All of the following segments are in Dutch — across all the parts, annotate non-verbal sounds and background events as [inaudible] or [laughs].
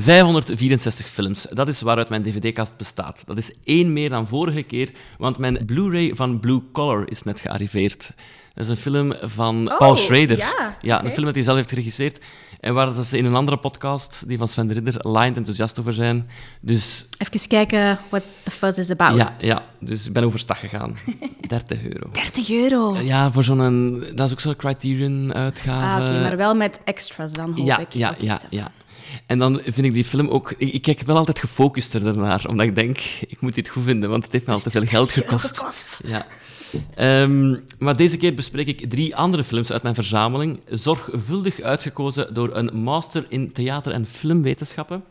564 films. Dat is waaruit mijn dvd-kast bestaat. Dat is één meer dan vorige keer, want mijn Blu-ray van Blue Collar is net gearriveerd. Dat is een film van Oh, Paul Schrader. ja, een film dat hij zelf heeft geregisseerd. En waar dat ze in een andere podcast, die van Sven de Ridder, lined enthousiast over zijn. Dus Even kijken what the fuzz is about. ja, ja, dus ik ben overstag gegaan. [laughs] 30 euro. 30 euro. Ja, voor zo'n... Dat is ook zo'n Criterion-uitgave. Ah, oké, maar wel met extras dan, hoop Ja, ik. ja, ja, zo. ja. En dan vind ik die film ook... Ik, ik kijk wel altijd gefocuster ernaar, omdat ik denk, ik moet dit goed vinden, want het heeft me al te veel geld gekost. Ja. Ehm, maar deze keer bespreek ik drie andere films uit mijn verzameling, zorgvuldig uitgekozen door een master in theater- en filmwetenschappen,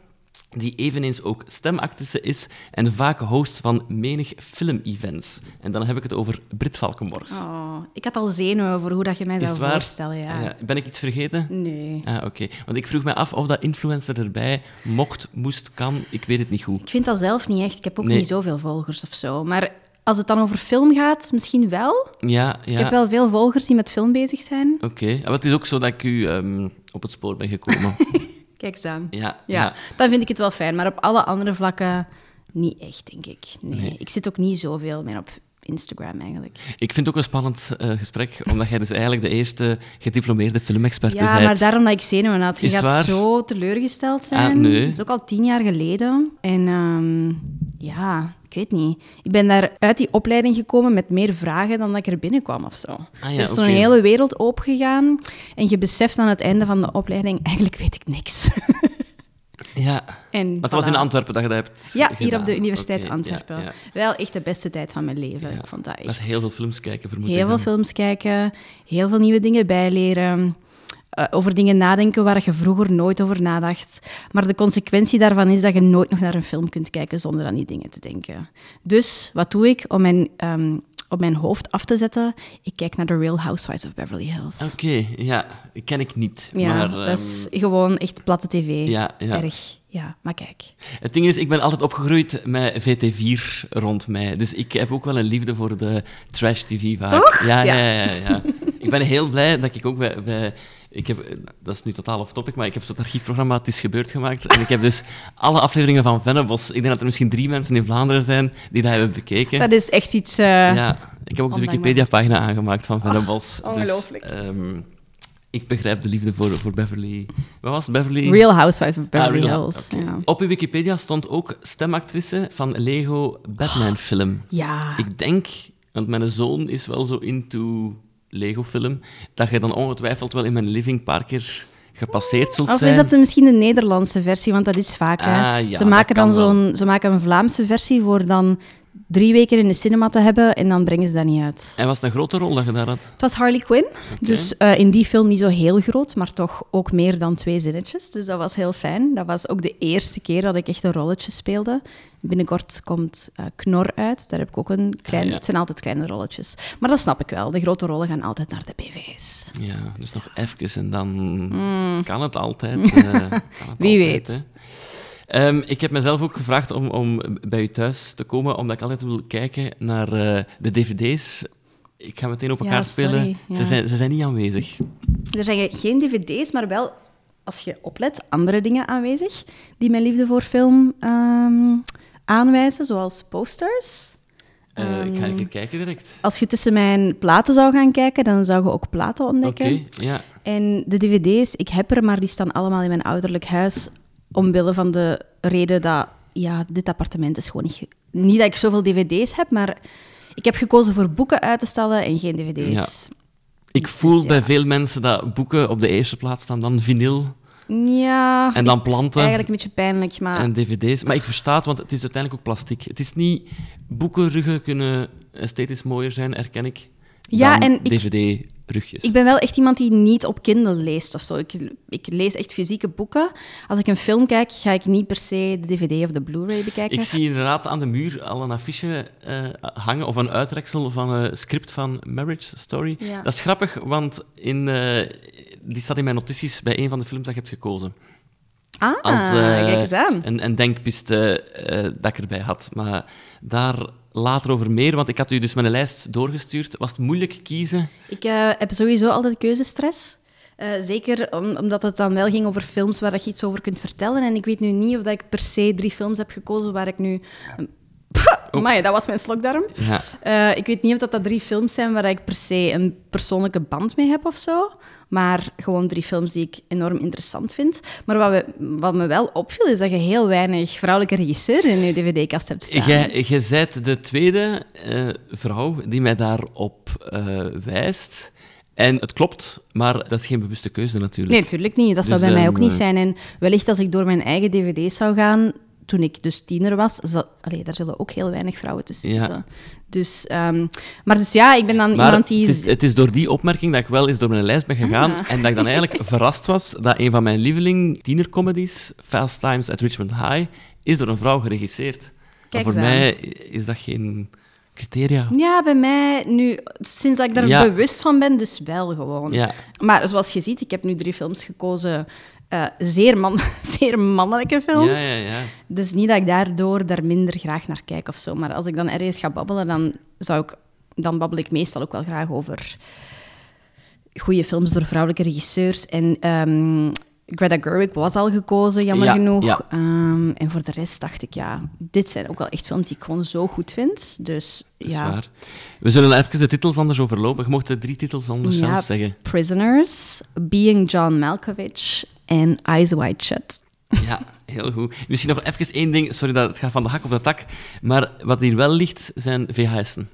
die eveneens ook stemactrice is en vaak host van menig filmevents. En dan heb ik het over Brit Valkenborst. Oh, ik had al zenuwen voor hoe dat je mij zou voorstellen. Ja. Ja, ben ik iets vergeten? Nee. Ah, oké. Want ik vroeg me af of dat influencer erbij mocht, moest, kan. Ik weet het niet goed. Ik vind dat zelf niet echt. Ik heb ook Nee. niet zoveel volgers of zo. Maar als het dan over film gaat, misschien wel. Ja, ja. Ik heb wel veel volgers die met film bezig zijn. Oké. Ja, maar het is ook zo dat ik u ehm, op het spoor ben gekomen. [laughs] Kijk eens aan. ja, Ja, ja. dan vind ik het wel fijn. Maar op alle andere vlakken niet echt, denk ik. Nee. Nee. Ik zit ook niet zoveel meer op Instagram eigenlijk. Ik vind het ook een spannend eh, gesprek, omdat jij dus eigenlijk de eerste gediplomeerde filmexperte Ja, bent. maar daarom dat ik zenuwen had. Je Is gaat waar? zo teleurgesteld zijn. Ah, nee. Het is ook al tien jaar geleden. En ehm, ja, ik weet niet. Ik ben daar uit die opleiding gekomen met meer vragen dan dat ik er binnenkwam of zo. Ah ja, er is zo'n hele wereld opengegaan. En je beseft aan het einde van de opleiding, eigenlijk weet ik niks. [laughs] Ja, en maar het was in. Antwerpen dat je dat hebt Ja, hier op de Universiteit Antwerpen. ja, ja. Wel echt de beste tijd van mijn leven. Ik vond dat echt. Dat is heel veel films kijken, vermoed ik Heel veel films kijken, heel veel nieuwe dingen bijleren. Eh, over dingen nadenken waar je vroeger nooit over nadacht. Maar de consequentie daarvan is dat je nooit nog naar een film kunt kijken zonder aan die dingen te denken. Dus wat doe ik om mijn, ehm, op mijn hoofd af te zetten? Ik kijk naar The Real Housewives of Beverly Hills. Oké, ja, die ken ik niet. Ja, maar, dat ehm, is gewoon echt platte tv. Ja, ja. Erg. Ja, maar kijk. Het ding is, ik ben altijd opgegroeid met VT4 rond mij. Dus ik heb ook wel een liefde voor de trash-tv vaak. Toch? Ja, ja, Ja. ja. ja, ik ben heel blij dat ik ook bij... bij ik heb, dat is nu totaal off topic, maar ik heb zo'n archiefprogramma Het is gebeurd gemaakt. En ik heb dus [laughs] alle afleveringen van Vennebos... Ik denk dat er misschien drie mensen in Vlaanderen zijn die dat hebben bekeken. Dat is echt iets... eh, Ja, ik heb ook de. Wikipedia-pagina aangemaakt van Vennebos. Oh, ongelooflijk. Dus, ik begrijp de liefde voor, voor Beverly... Wat was het? Beverly... Real Housewives of Beverly Ah, Real- Hills. Ja. Op uw Wikipedia stond ook stemactrice van Lego Batman-film. ja. Ik denk, want mijn zoon is wel zo into Lego-film, dat je dan ongetwijfeld wel in mijn living een paar keer gepasseerd zult Of zijn. is dat misschien de Nederlandse versie? Want dat is vaak. hè. Ah, ja, ze, maken dan zo'n, ze maken een Vlaamse versie voor dan drie weken in de cinema te hebben en dan brengen ze dat niet uit. En was het een grote rol dat je daar had? Het was Harley Quinn, dus eh, in die film niet zo heel groot, maar toch ook meer dan twee zinnetjes. Dus dat was heel fijn. Dat was ook de eerste keer dat ik echt een rolletje speelde. Binnenkort komt eh, Knor uit, daar heb ik ook een klein... Ah, ja. Het zijn altijd kleine rolletjes. Maar dat snap ik wel. De grote rollen gaan altijd naar de BV's. Ja, dus nog even en dan kan het altijd. [laughs] eh, kan het. Wie altijd, weet. hè. Ehm, ik heb mezelf ook gevraagd om, om bij u thuis te komen, omdat ik altijd wil kijken naar eh, de dvd's. Ik ga meteen op Ja, elkaar sorry, spelen. ja. Ze, zijn, ze zijn niet aanwezig. Er zijn geen dvd's, maar wel, als je oplet, andere dingen aanwezig die mijn liefde voor film ehm, aanwijzen, zoals posters. Eh, ik ga Ehm, keer kijken direct. Als je tussen mijn platen zou gaan kijken, dan zou je ook platen Oké, ontdekken. ja. En de dvd's, ik heb er, maar die staan allemaal in mijn ouderlijk huis. Omwille van de reden dat, ja, dit appartement is gewoon niet... Niet dat ik zoveel dvd's heb, maar ik heb gekozen voor boeken uit te stellen en geen dvd's. Ik Dus voel ja. bij veel mensen dat boeken op de eerste plaats staan, dan vinyl Ja, En dan planten. eigenlijk een beetje pijnlijk, maar... en dvd's. Maar ik versta het, want het is uiteindelijk ook plastic. Het is niet... Boekenruggen kunnen esthetisch mooier zijn, erken ik, Ja, dan en ik- dvd-rugjes. Ik ben wel echt iemand die niet op Kindle leest of zo. Ik, ik lees echt fysieke boeken. Als ik een film kijk, ga ik niet per se de DVD of de Blu-ray bekijken. Ik zie inderdaad aan de muur al een affiche eh, hangen, of een uitreksel van een script van Marriage Story. Ja. Dat is grappig, want in, eh, die staat in mijn notities bij een van de films dat je hebt gekozen. Ah, Als eh, kijk eens aan. een, een denkpiste dat ik erbij had. Maar daar later over meer, want ik had u dus mijn lijst doorgestuurd. Was het moeilijk kiezen? Ik eh, heb sowieso altijd keuzestress. Eh, zeker om- omdat het dan wel ging over films waar je iets over kunt vertellen. En ik weet nu niet of dat ik per se drie films heb gekozen waar ik nu... [laughs] Oh. Amai, dat was mijn slokdarm. Ja. Eh, ik weet niet of dat, dat drie films zijn waar ik per se een persoonlijke band mee heb of zo. Maar gewoon drie films die ik enorm interessant vind. Maar wat, we, wat me wel opviel, is dat je heel weinig vrouwelijke regisseurs in je dvd-kast hebt staan. Jij bent de tweede eh, vrouw die mij daarop eh, wijst. En het klopt, maar dat is geen bewuste keuze natuurlijk. Nee, natuurlijk niet. Dat zou Dus, bij mij ehm, ook niet zijn. En wellicht als ik door mijn eigen dvd's zou gaan, toen ik dus tiener was, zal, allee, daar zullen ook heel weinig vrouwen tussen Ja. zitten. Dus, ehm, maar dus ja, ik ben dan Maar iemand die... het, is, het is door die opmerking dat ik wel eens door mijn lijst ben gegaan Ah. en dat ik dan eigenlijk [laughs] verrast was dat een van mijn lieveling tienercomedies, Fast Times at Richmond High, is door een vrouw geregisseerd. Kijk voor aan. mij is dat geen criteria. Ja, bij mij nu, sinds dat ik daar Ja. bewust van ben, dus wel gewoon. Ja. Maar zoals je ziet, ik heb nu drie films gekozen, eh, zeer, man, [laughs] zeer mannelijke films. Ja, ja, ja. Dus niet dat ik daardoor daar minder graag naar kijk of zo. Maar als ik dan ergens ga babbelen, dan, zou ik, dan babbel ik meestal ook wel graag over goede films door vrouwelijke regisseurs. En ehm, Greta Gerwig was al gekozen, jammer Ja, genoeg. ja. Ehm, en voor de rest dacht ik, ja, dit zijn ook wel echt films die ik gewoon zo goed vind. Dus Dat is ja, waar. We zullen even de titels anders overlopen. Je mocht de drie titels anders Ja. zelf zeggen. Prisoners, Being John Malkovich en Eyes Wide Shut. Ja, heel goed. Misschien nog even één ding. Sorry, dat het gaat van de hak op de tak. Maar wat hier wel ligt, zijn VHS'en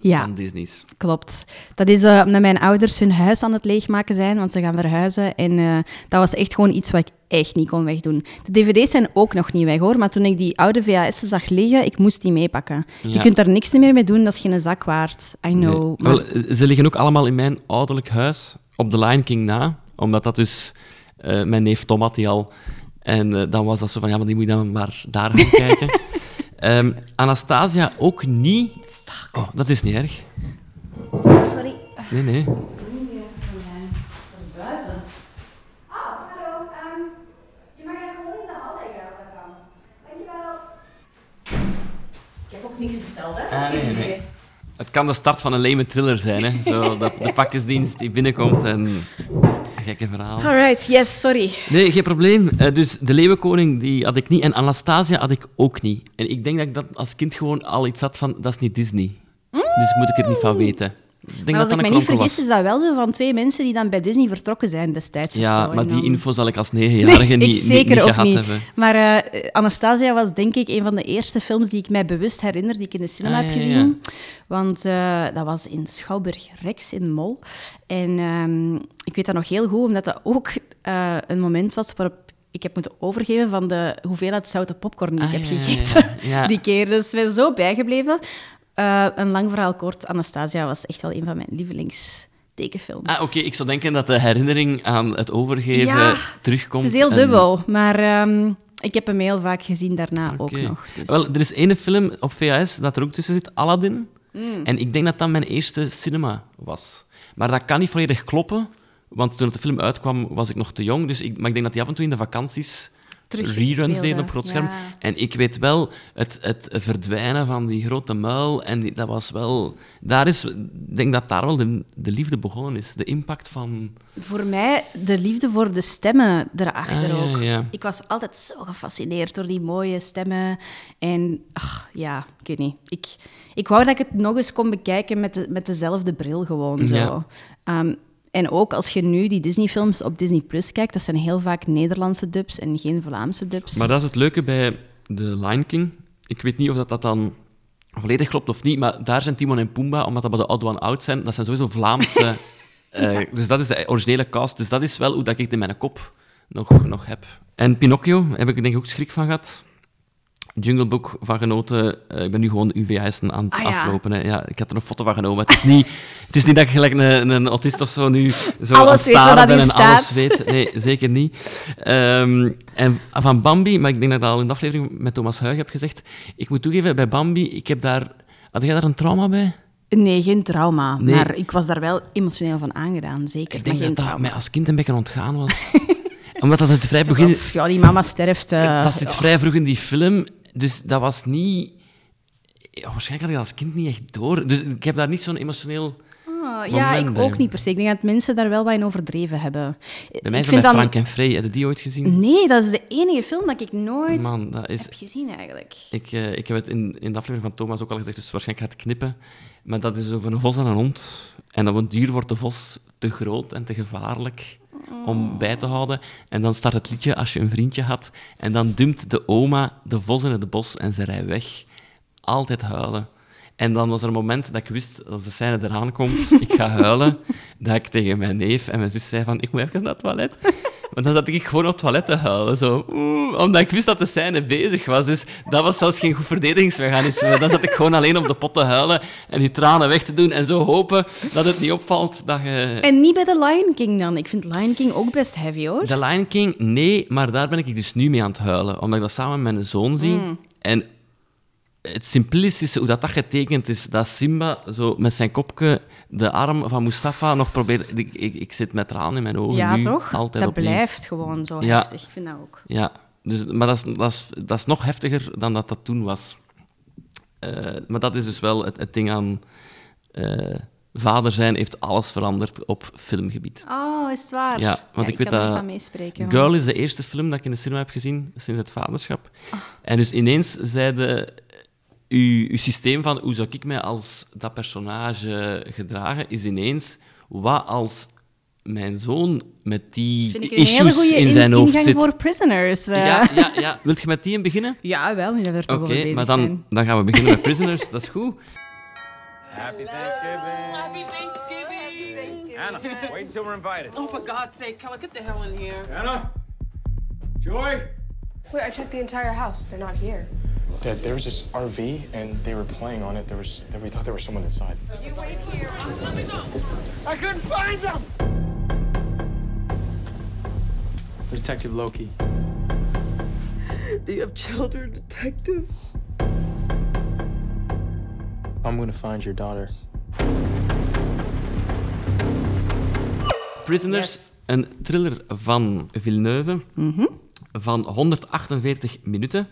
Ja, van Disney's. klopt. Dat is eh, omdat mijn ouders hun huis aan het leegmaken zijn, want ze gaan verhuizen. En eh, dat was echt gewoon iets wat ik echt niet kon wegdoen. De dvd's zijn ook nog niet weg, hoor. Maar toen ik die oude VHS'en zag liggen, ik moest die meepakken. Je kunt daar niks meer mee doen, dat is geen zak waard. I know. Nee. maar- Wel, ze liggen ook allemaal in mijn ouderlijk huis, op de Lion King na. Omdat dat dus... eh, mijn neef Tom had die al. En eh, dan was dat zo van, ja, maar die moet je dan maar daar gaan [laughs] kijken. Ehm, Anastasia ook niet. Oh, dat is niet erg. Sorry. Nee, nee. Dat is buiten. Hallo. je mag gewoon in de hal leggen als dat kan. Dankjewel. Ik heb ook niks besteld, hè? Ah, nee, nee. Het kan de start van een leme thriller zijn, hè. Zo, dat de pakjesdienst die binnenkomt en... Gekke verhaal. Alright, yes, sorry. Nee, geen probleem. Eh, dus de Leeuwenkoning die had ik niet en Anastasia had ik ook niet. En ik denk dat ik dat als kind gewoon al iets had van, dat is niet Disney. Dus moet ik er niet van weten. Denk maar als dat ik me niet vergis, was. is dat wel zo van twee mensen die dan bij Disney vertrokken zijn destijds. of Ja, zo. maar die dan- info zal ik als negenjarige Nee, niet, zeker niet ook gehad niet. hebben. Maar eh, Anastasia was denk ik een van de eerste films die ik mij bewust herinner, die ik in de cinema Ah, heb ja, ja. gezien. Want eh, dat was in Schouwburg Rex in Mol. En ehm, ik weet dat nog heel goed, omdat dat ook eh, een moment was waarop ik heb moeten overgeven van de hoeveelheid zoute popcorn die Ah, ik heb ja, ja, gegeten ja. Ja. [laughs] die keer. Dus ik ben zo bijgebleven. Eh, een lang verhaal kort, Anastasia was echt wel een van mijn lievelingstekenfilms. Ah, oké. Ik zou denken dat de herinnering aan het overgeven Ja, terugkomt. Het is heel en- dubbel, maar ehm, ik heb hem heel vaak gezien daarna ook nog. Dus. Wel, er is ene film op VHS dat er ook tussen zit, Aladdin. Mm. En ik denk dat dat mijn eerste cinema was. Maar dat kan niet volledig kloppen, want toen de film uitkwam was ik nog te jong. Dus ik, maar ik denk dat die af en toe in de vakanties reruns deden op groot scherm. Ja. En ik weet wel, het, het verdwijnen van die grote muil, en die, dat was wel... Daar is, ik denk dat daar wel de, de liefde begonnen is. De impact van... Voor mij de liefde voor de stemmen erachter Ah, ook. ja. Ik was altijd zo gefascineerd door die mooie stemmen. En ach, ja, ik weet niet. Ik, ik wou dat ik het nog eens kon bekijken met, de, met dezelfde bril gewoon zo. Ja. En ook als je nu die Disney-films op Disney Plus kijkt, dat zijn heel vaak Nederlandse dubs en geen Vlaamse dubs. Maar dat is het leuke bij The Lion King. Ik weet niet of dat, dat dan volledig klopt of niet, maar daar zijn Timon en Pumbaa, omdat dat bij de Odd One Out zijn, dat zijn sowieso Vlaamse... [laughs] eh, dus dat is de originele cast. Dus dat is wel hoe dat ik het in mijn kop nog, nog heb. En Pinocchio heb ik denk ik ook schrik van gehad. Jungle Book van genoten. Eh, ik ben nu gewoon UVH's aan het Ah, ja. aflopen. Hè. Ja, ik had er een foto van genomen. Het is niet, [laughs] het is niet dat ik gelijk een, een autist of zo nu zo aan Alles het staren dat ben en alles weet. Nee, [laughs] zeker niet. Ehm, en van Bambi, maar ik denk dat ik dat al in de aflevering met Thomas Huig heb gezegd. Ik moet toegeven, bij Bambi, ik heb daar... Had jij daar een trauma bij? Nee, geen trauma. Nee. Maar ik was daar wel emotioneel van aangedaan, zeker. Ik maar denk geen dat dat mij als kind een beetje ontgaan was. [laughs] Omdat dat het vrij begin... Ja, die mama sterft. eh, dat zit vrij vroeg in die film, dus dat was niet... Ja, waarschijnlijk had ik dat als kind niet echt door. Dus ik heb daar niet zo'n emotioneel Ah, ja, ik ook niet per se. Ik denk dat mensen daar wel wat in overdreven hebben. Bij mij ik dat dan... Frank en Frey. Heb je die ooit gezien? Nee, dat is de enige film dat ik nooit Man, dat is heb gezien eigenlijk. Ik, eh, ik heb het in, in de aflevering van Thomas ook al gezegd, dus waarschijnlijk gaat het knippen. Maar dat is over een vos en een hond. En op een duur wordt de vos te groot en te gevaarlijk om bij te houden. En dan start het liedje Als je een vriendje had. En dan dumpt de oma de vos in het bos en ze rijdt weg. Altijd huilen. En dan was er een moment dat ik wist, als de scène eraan komt, ik ga huilen, dat ik tegen mijn neef en mijn zus zei van, ik moet even naar het toilet. Maar dan zat ik gewoon op het toilet te huilen, zo. Oeh, omdat ik wist dat de scène bezig was. Dus dat was zelfs geen goed verdedigingsmechanisme. Dan zat ik gewoon alleen op de pot te huilen en die tranen weg te doen en zo hopen dat het niet opvalt dat je... En niet bij The Lion King dan. Ik vind Lion King ook best heavy, hoor. The Lion King, nee, maar daar ben ik dus nu mee aan het huilen. Omdat ik dat samen met mijn zoon zie. En het simplistische, hoe dat, dat getekend is, dat Simba zo met zijn kopje de arm van Mustafa nog probeert... Ik, ik, ik zit met tranen in mijn ogen ja, nu, toch? altijd dat opnieuw. blijft gewoon zo Ja. heftig. Ik vind dat ook. Ja, dus, maar dat is, dat, is, dat is nog heftiger dan dat dat toen was. Eh, maar dat is dus wel het, het ding aan... eh, vader zijn heeft alles veranderd op filmgebied. Oh, is het waar? Ja, want ik weet dat- van meespreken. Girl is de eerste film dat ik in de cinema heb gezien sinds het vaderschap. En dus ineens zeiden uw, uw systeem van hoe zou ik mij als dat personage gedragen, is ineens wat als mijn zoon met die Vind ik een hele issues in zijn hoofd ingang zit. voor prisoners. eh. Ja, ja, ja. Wilt je met die in beginnen? Ja, wel, we er toch Oké, maar dan, zijn. dan gaan we beginnen met Prisoners. Dat is goed. Happy Thanksgiving. Happy Thanksgiving. Anna, wait until we're invited. Oh, for God's sake, Keller, get the hell in here. Anna? Joy? Wait, I checked the entire house. They're not here. Dad, there was this RV and they were playing on it. There was, we thought there was someone inside. You wait here. I'm coming up. I couldn't find them! Detective Loki. Do you have children, detective? I'm gonna find your daughter. Prisoners, Yes. een thriller van Villeneuve mhm. van 148 minuten.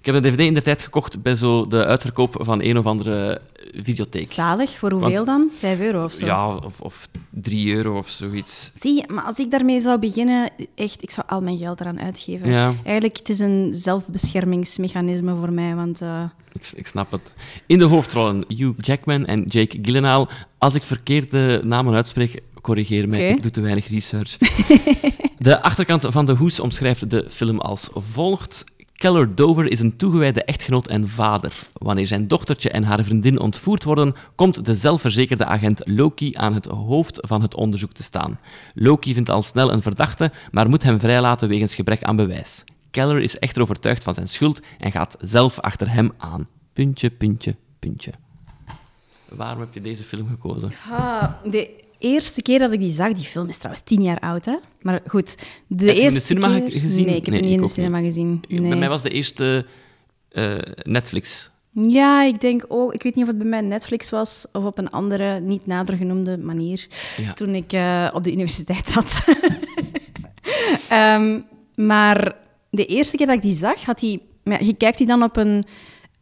Ik heb de DVD in de tijd gekocht bij zo de uitverkoop van een of andere videotheek. Zalig, voor hoeveel Want- dan? Vijf euro of zo? Ja, of, of 3 euro of zoiets. Zie maar als ik daarmee zou beginnen, echt, ik zou al mijn geld eraan uitgeven. Ja. Eigenlijk, het is een zelfbeschermingsmechanisme voor mij, want... eh, Ik, ik snap het. In de hoofdrollen Hugh Jackman en Jake Gyllenhaal. Als ik verkeerde namen uitspreek, corrigeer mij. Ik doe te weinig research. [laughs] de achterkant van de hoes omschrijft de film als volgt. Keller Dover is een toegewijde echtgenoot en vader. Wanneer zijn dochtertje en haar vriendin ontvoerd worden, komt de zelfverzekerde agent Loki aan het hoofd van het onderzoek te staan. Loki vindt al snel een verdachte, maar moet hem vrijlaten wegens gebrek aan bewijs. Keller is echter overtuigd van zijn schuld en gaat zelf achter hem aan. Puntje, puntje, puntje. Waarom heb je deze film gekozen? ah, de eerste keer dat ik die zag, die film is trouwens tien jaar oud, hè? Maar goed, de Heb je hem in de eerste cinema keer... ge- gezien? Nee, ik heb Nee, hem niet in de cinema gezien. Nee. Bij mij was de eerste eh, Netflix. Ja, ik denk ook... Ik weet niet of het bij mij Netflix was of op een andere, niet nader genoemde manier. Ja. Toen ik eh, op de universiteit [laughs] zat. Ehm, maar de eerste keer dat ik die zag, had hij... Je kijkt die dan op een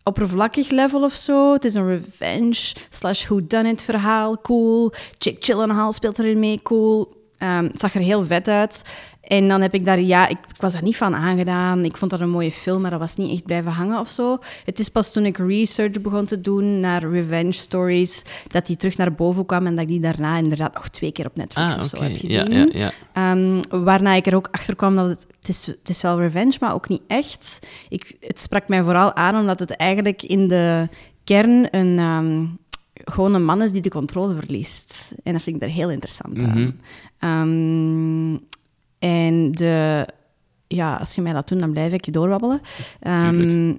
oppervlakkig level of zo. Het is een revenge slash whodunit verhaal. Cool. Jake Gyllenhaal speelt erin mee. Cool. Ehm, het zag er heel vet uit. En dan heb ik daar, ja, ik, ik was daar niet van aangedaan. Ik vond dat een mooie film, maar dat was niet echt blijven hangen of zo. Het is pas toen ik research begon te doen naar revenge stories, dat die terug naar boven kwam en dat ik die daarna inderdaad nog twee keer op Netflix Ah, of zo heb gezien. ja, ja. Ehm, waarna ik er ook achter kwam dat het, het, is, het is wel revenge, maar ook niet echt. Ik, het sprak mij vooral aan omdat het eigenlijk in de kern een, ehm, gewoon een man is die de controle verliest. En dat vind ik daar heel interessant aan. Ehm, en de, ja, als je mij laat doen, dan blijf ik doorwabbelen. Ehm,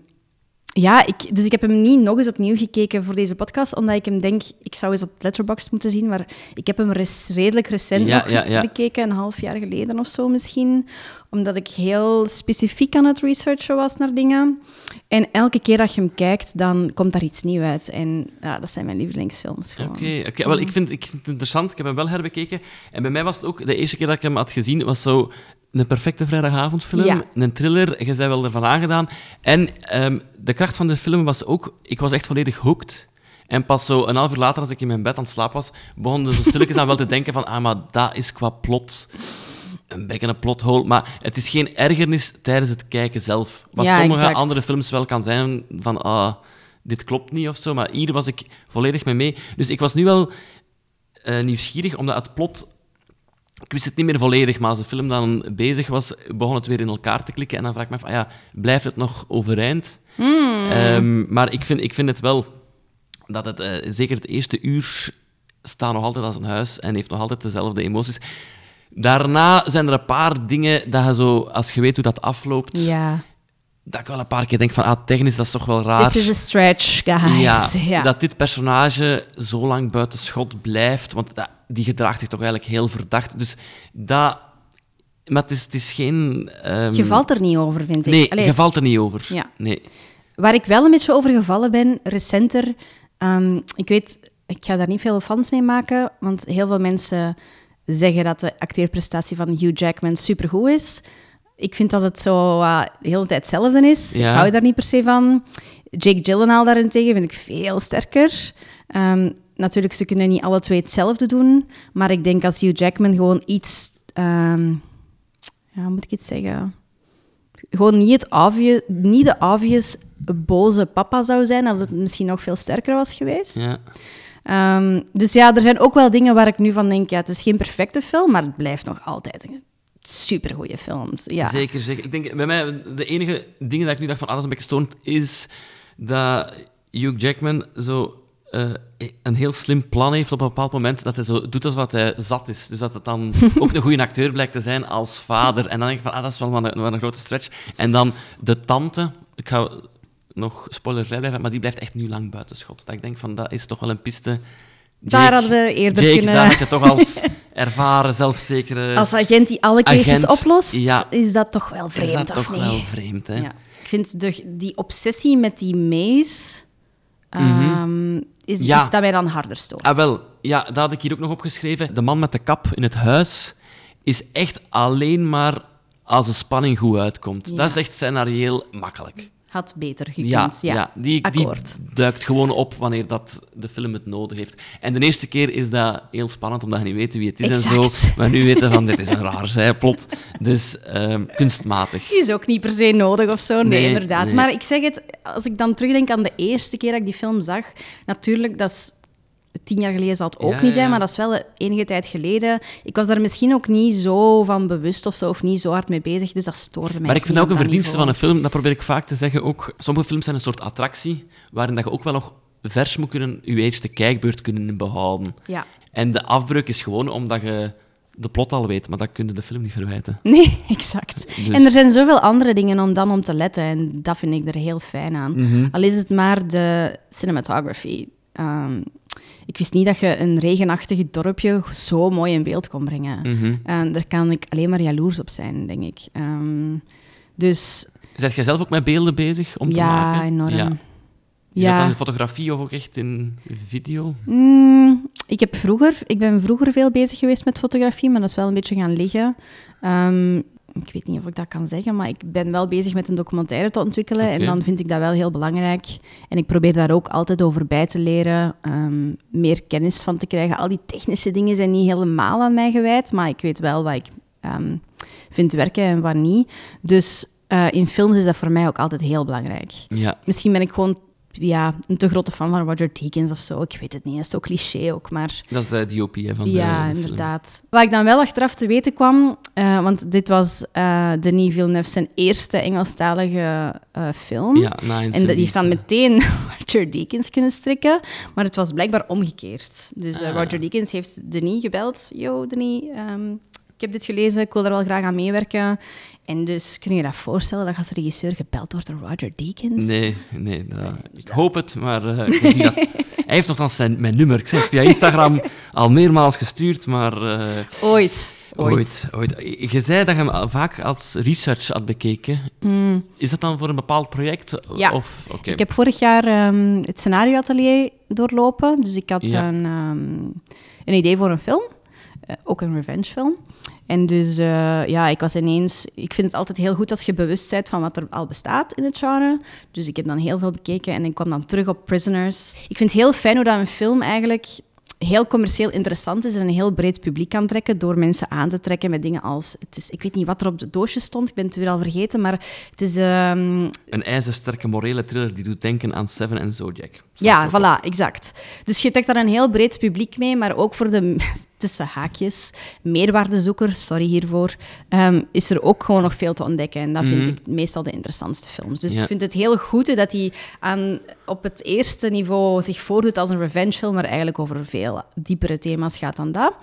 ja, ik, dus ik heb hem niet nog eens opnieuw gekeken voor deze podcast, omdat ik hem denk, ik zou eens op Letterboxd moeten zien, maar ik heb hem res- redelijk recent Ja, nog ja, ja. bekeken, een half jaar geleden of zo misschien, omdat ik heel specifiek aan het researchen was naar dingen. En elke keer dat je hem kijkt, dan komt daar iets nieuws uit. En ja, dat zijn mijn lievelingsfilms gewoon. Oké, oké. Wel, ik vind, ik vind het interessant. Ik heb hem wel herbekeken. En bij mij was het ook, de eerste keer dat ik hem had gezien, was zo een perfecte vrijdagavondfilm. Ja. Een thriller. Je zei wel ervan aangedaan. En ehm, de kracht van de film was ook, ik was echt volledig hooked. En pas zo een half uur later, als ik in mijn bed aan het slapen was, begon er zo stilletjes aan wel te denken van, ah, maar dat is qua plot een beetje een plothole. Maar het is geen ergernis tijdens het kijken zelf. Wat Ja, sommige exact. andere films wel kan zijn, van, ah, dit klopt niet of zo. Maar hier was ik volledig mee mee. Dus ik was nu wel eh, nieuwsgierig, omdat het plot... Ik wist het niet meer volledig, maar als de film dan bezig was, begon het weer in elkaar te klikken. En dan vraag ik me af, ah ja, blijft het nog overeind? Ehm, maar ik vind, ik vind het wel dat het, eh, zeker het eerste uur, staat nog altijd als een huis en heeft nog altijd dezelfde emoties. Daarna zijn er een paar dingen dat je zo, als je weet hoe dat afloopt, Ja. Dat ik wel een paar keer denk van, ah, technisch, dat is toch wel raar. This is a stretch, guys. Ja, [laughs] Ja. dat dit personage zo lang buiten schot blijft, want dat, die gedraagt zich toch eigenlijk heel verdacht. Dus dat... Maar het is, het is geen... ehm, Je valt er niet over, vind ik. Nee, Allee, je valt er niet over. Ja. Nee. Waar ik wel een beetje over gevallen ben, recenter... ehm, ik weet, ik ga daar niet veel fans mee maken, want heel veel mensen zeggen dat de acteerprestatie van Hugh Jackman supergoed is. Ik vind dat het zo eh, de hele tijd hetzelfde is. Ja. Ik hou daar niet per se van. Jake Gyllenhaal daarentegen vind ik veel sterker. Ehm, natuurlijk, ze kunnen niet alle twee hetzelfde doen, maar ik denk als Hugh Jackman gewoon iets... ehm, ja, hoe moet ik het zeggen? gewoon niet, het obvious, niet de obvious boze papa zou zijn, dat het misschien nog veel sterker was geweest. Ja. Ehm, dus ja, er zijn ook wel dingen waar ik nu van denk, ja, het is geen perfecte film, maar het blijft nog altijd een supergoeie film. Ja. Zeker, zeker. Ik denk, bij mij, de enige dingen dat ik nu dacht van, ah, dat is een beetje stoned, is dat Hugh Jackman zo eh, een heel slim plan heeft op een bepaald moment, dat hij zo doet alsof hij zat is. Dus dat het dan [laughs] ook een goede acteur blijkt te zijn als vader. En dan denk ik van, ah, dat is wel wat een, wat een grote stretch. En dan de tante, ik ga nog spoilervrij blijven, maar die blijft echt nu lang buiten schot. Dat ik denk van, dat is toch wel een piste... Daar hadden we eerder Jake, kunnen- daar had je toch als [laughs] ervaren, zelfzekere... Als agent die alle cases Agent, oplost, ja. is dat toch wel vreemd, is dat toch wel vreemd, hè? Ja. Ik vind de, die obsessie met die maze ehm, is Ja. iets dat mij dan harder stoort. Ah, wel, ja, dat had ik hier ook nog opgeschreven. De man met de kap in het huis is echt alleen maar als de spanning goed uitkomt. Ja. Dat is echt scenarieel makkelijk. Had beter gekund, Ja, ja. die, die duikt gewoon op wanneer dat de film het nodig heeft. En de eerste keer is dat heel spannend, omdat je niet weet wie het is en zo. Maar nu weten van, dit is een raar zijplot. Dus ehm, kunstmatig. is ook niet per se nodig of zo. Nee, Nee, inderdaad. nee. Maar ik zeg het, als ik dan terugdenk aan de eerste keer dat ik die film zag, natuurlijk, dat is tien jaar geleden zal het ook Ja, niet zijn, ja. maar dat is wel enige tijd geleden. Ik was daar misschien ook niet zo van bewust of zo, of niet zo hard mee bezig, dus dat stoorde mij. Maar ik vind ook een verdienste van een film, dat probeer ik vaak te zeggen ook. Sommige films zijn een soort attractie, waarin dat je ook wel nog vers moet kunnen, je eerste kijkbeurt kunnen behouden. Ja. En de afbreuk is gewoon omdat je de plot al weet, maar dat kun je de film niet verwijten. Nee, [laughs] exact. Dus- En er zijn zoveel andere dingen om dan om te letten. En dat vind ik er heel fijn aan. Mhm. Al is het maar de cinematography. Ehm, ik wist niet dat je een regenachtig dorpje zo mooi in beeld kon brengen. Mhm. En daar kan ik alleen maar jaloers op zijn, denk ik. Ehm, dus Zet jij zelf ook met beelden bezig om te ja, maken? enorm. Ja. Is Ja. dat dan in fotografie of ook echt in video? Mm, ik, heb vroeger, ik ben vroeger veel bezig geweest met fotografie, maar dat is wel een beetje gaan liggen. Ehm, ik weet niet of ik dat kan zeggen, maar ik ben wel bezig met een documentaire te ontwikkelen. En dan vind ik dat wel heel belangrijk. En ik probeer daar ook altijd over bij te leren, ehm, meer kennis van te krijgen. Al die technische dingen zijn niet helemaal aan mij gewijd, maar ik weet wel wat ik ehm, vind werken en wat niet. Dus eh, in films is dat voor mij ook altijd heel belangrijk. Ja. Misschien ben ik gewoon ja, een te grote fan van Roger Deakins of zo. Ik weet het niet, dat is zo cliché ook, maar... Dat is de DOP hè, van Ja, de film. inderdaad. Wat ik dan wel achteraf te weten kwam, eh, want dit was eh, Denis Villeneuve zijn eerste Engelstalige eh, film. Ja, na En die heeft dan meteen [laughs] Roger Deakins kunnen strikken, maar het was blijkbaar omgekeerd. Dus eh, Ah. Roger Deakins heeft Denis gebeld. Yo, Denis, ehm, ik heb dit gelezen, ik wil daar wel graag aan meewerken. En dus kun je je dat voorstellen, dat als regisseur gebeld wordt door Roger Deakins? Nee, nee dat- ik hoop het, maar eh, ik dat... [laughs] hij heeft nogthans zijn, mijn nummer. Ik zeg via Instagram al meermaals gestuurd, maar... eh, Ooit. Ooit. ooit. Je zei dat je hem vaak als research had bekeken. Is dat dan voor een bepaald project? Mm. Ja. Of. Ik heb vorig jaar ehm, het scenarioatelier doorlopen. Dus ik had Ja. een, ehm, een idee voor een film. Eh, ook een revenge film. En dus eh, ja, ik was ineens... Ik vind het altijd heel goed als je bewust bent van wat er al bestaat in het genre. Dus ik heb dan heel veel bekeken en ik kwam dan terug op Prisoners. Ik vind het heel fijn hoe dat een film eigenlijk heel commercieel interessant is en een heel breed publiek kan trekken door mensen aan te trekken met dingen als... Het is, ik weet niet wat er op het doosje stond, ik ben het weer al vergeten, maar het is... ehm, Een ijzersterke morele thriller die doet denken aan Seven en Zodiac. Ja, voilà, exact. Dus je trekt daar een heel breed publiek mee, maar ook voor de, [laughs] tussen haakjes, meerwaardezoekers, sorry hiervoor, ehm, is er ook gewoon nog veel te ontdekken. En dat vind ik meestal de interessantste films. Dus Ja. ik vind het heel goed dat hij aan, op het eerste niveau zich voordoet als een revenge film, maar eigenlijk over veel diepere thema's gaat dan dat.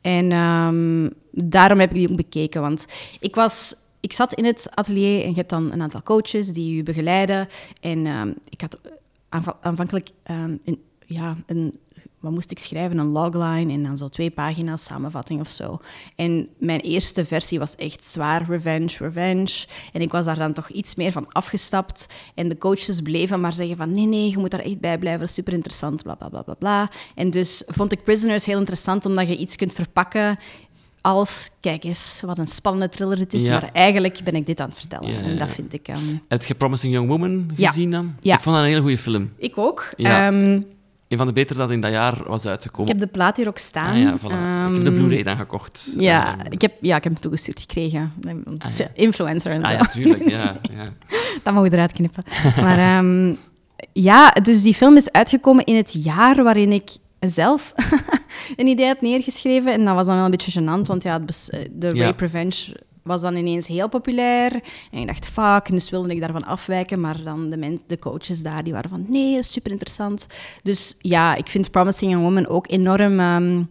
En ehm, daarom heb ik die ook bekeken, want ik was... Ik zat in het atelier en je hebt dan een aantal coaches die je begeleiden. En ehm, ik had aanvankelijk ehm, een, ja, een, wat moest ik schrijven? Een logline en dan zo twee pagina's samenvatting of zo. En mijn eerste versie was echt zwaar revenge, revenge. En ik was daar dan toch iets meer van afgestapt. En de coaches bleven maar zeggen van nee, nee, je moet daar echt bij blijven, super interessant, bla, bla, bla, bla. En dus vond ik Prisoners heel interessant, omdat je iets kunt verpakken als, kijk eens, wat een spannende thriller het is, Ja. maar eigenlijk ben ik dit aan het vertellen. Ja, ja, En dat vind ik... ehm, Heb je Promising Young Woman gezien dan? Ja. Ik vond dat een hele goede film. ik ook. Ehm, Een van de betere dat in dat jaar was ik uitgekomen. heb de plaat hier ook staan. Ah ja, voilà. ik heb de Ehm, Blu-ray dan gekocht. Ja, ik heb, ja, ik heb hem toegestuurd gekregen. Influencer en ah zo. ja, tuurlijk. Ja, ja. [laughs] Dat mag je eruit knippen. Maar ja, dus die film is uitgekomen in het jaar waarin ik zelf [laughs] een idee had neergeschreven. En dat was dan wel een beetje gênant, want ja, eh, de Ja. rape revenge was dan ineens heel populair. En ik dacht, fuck, dus wilde ik daarvan afwijken. Maar dan de, de coaches daar, die waren van, nee, super interessant. Dus ja, ik vind Promising Young Woman ook enorm... ehm,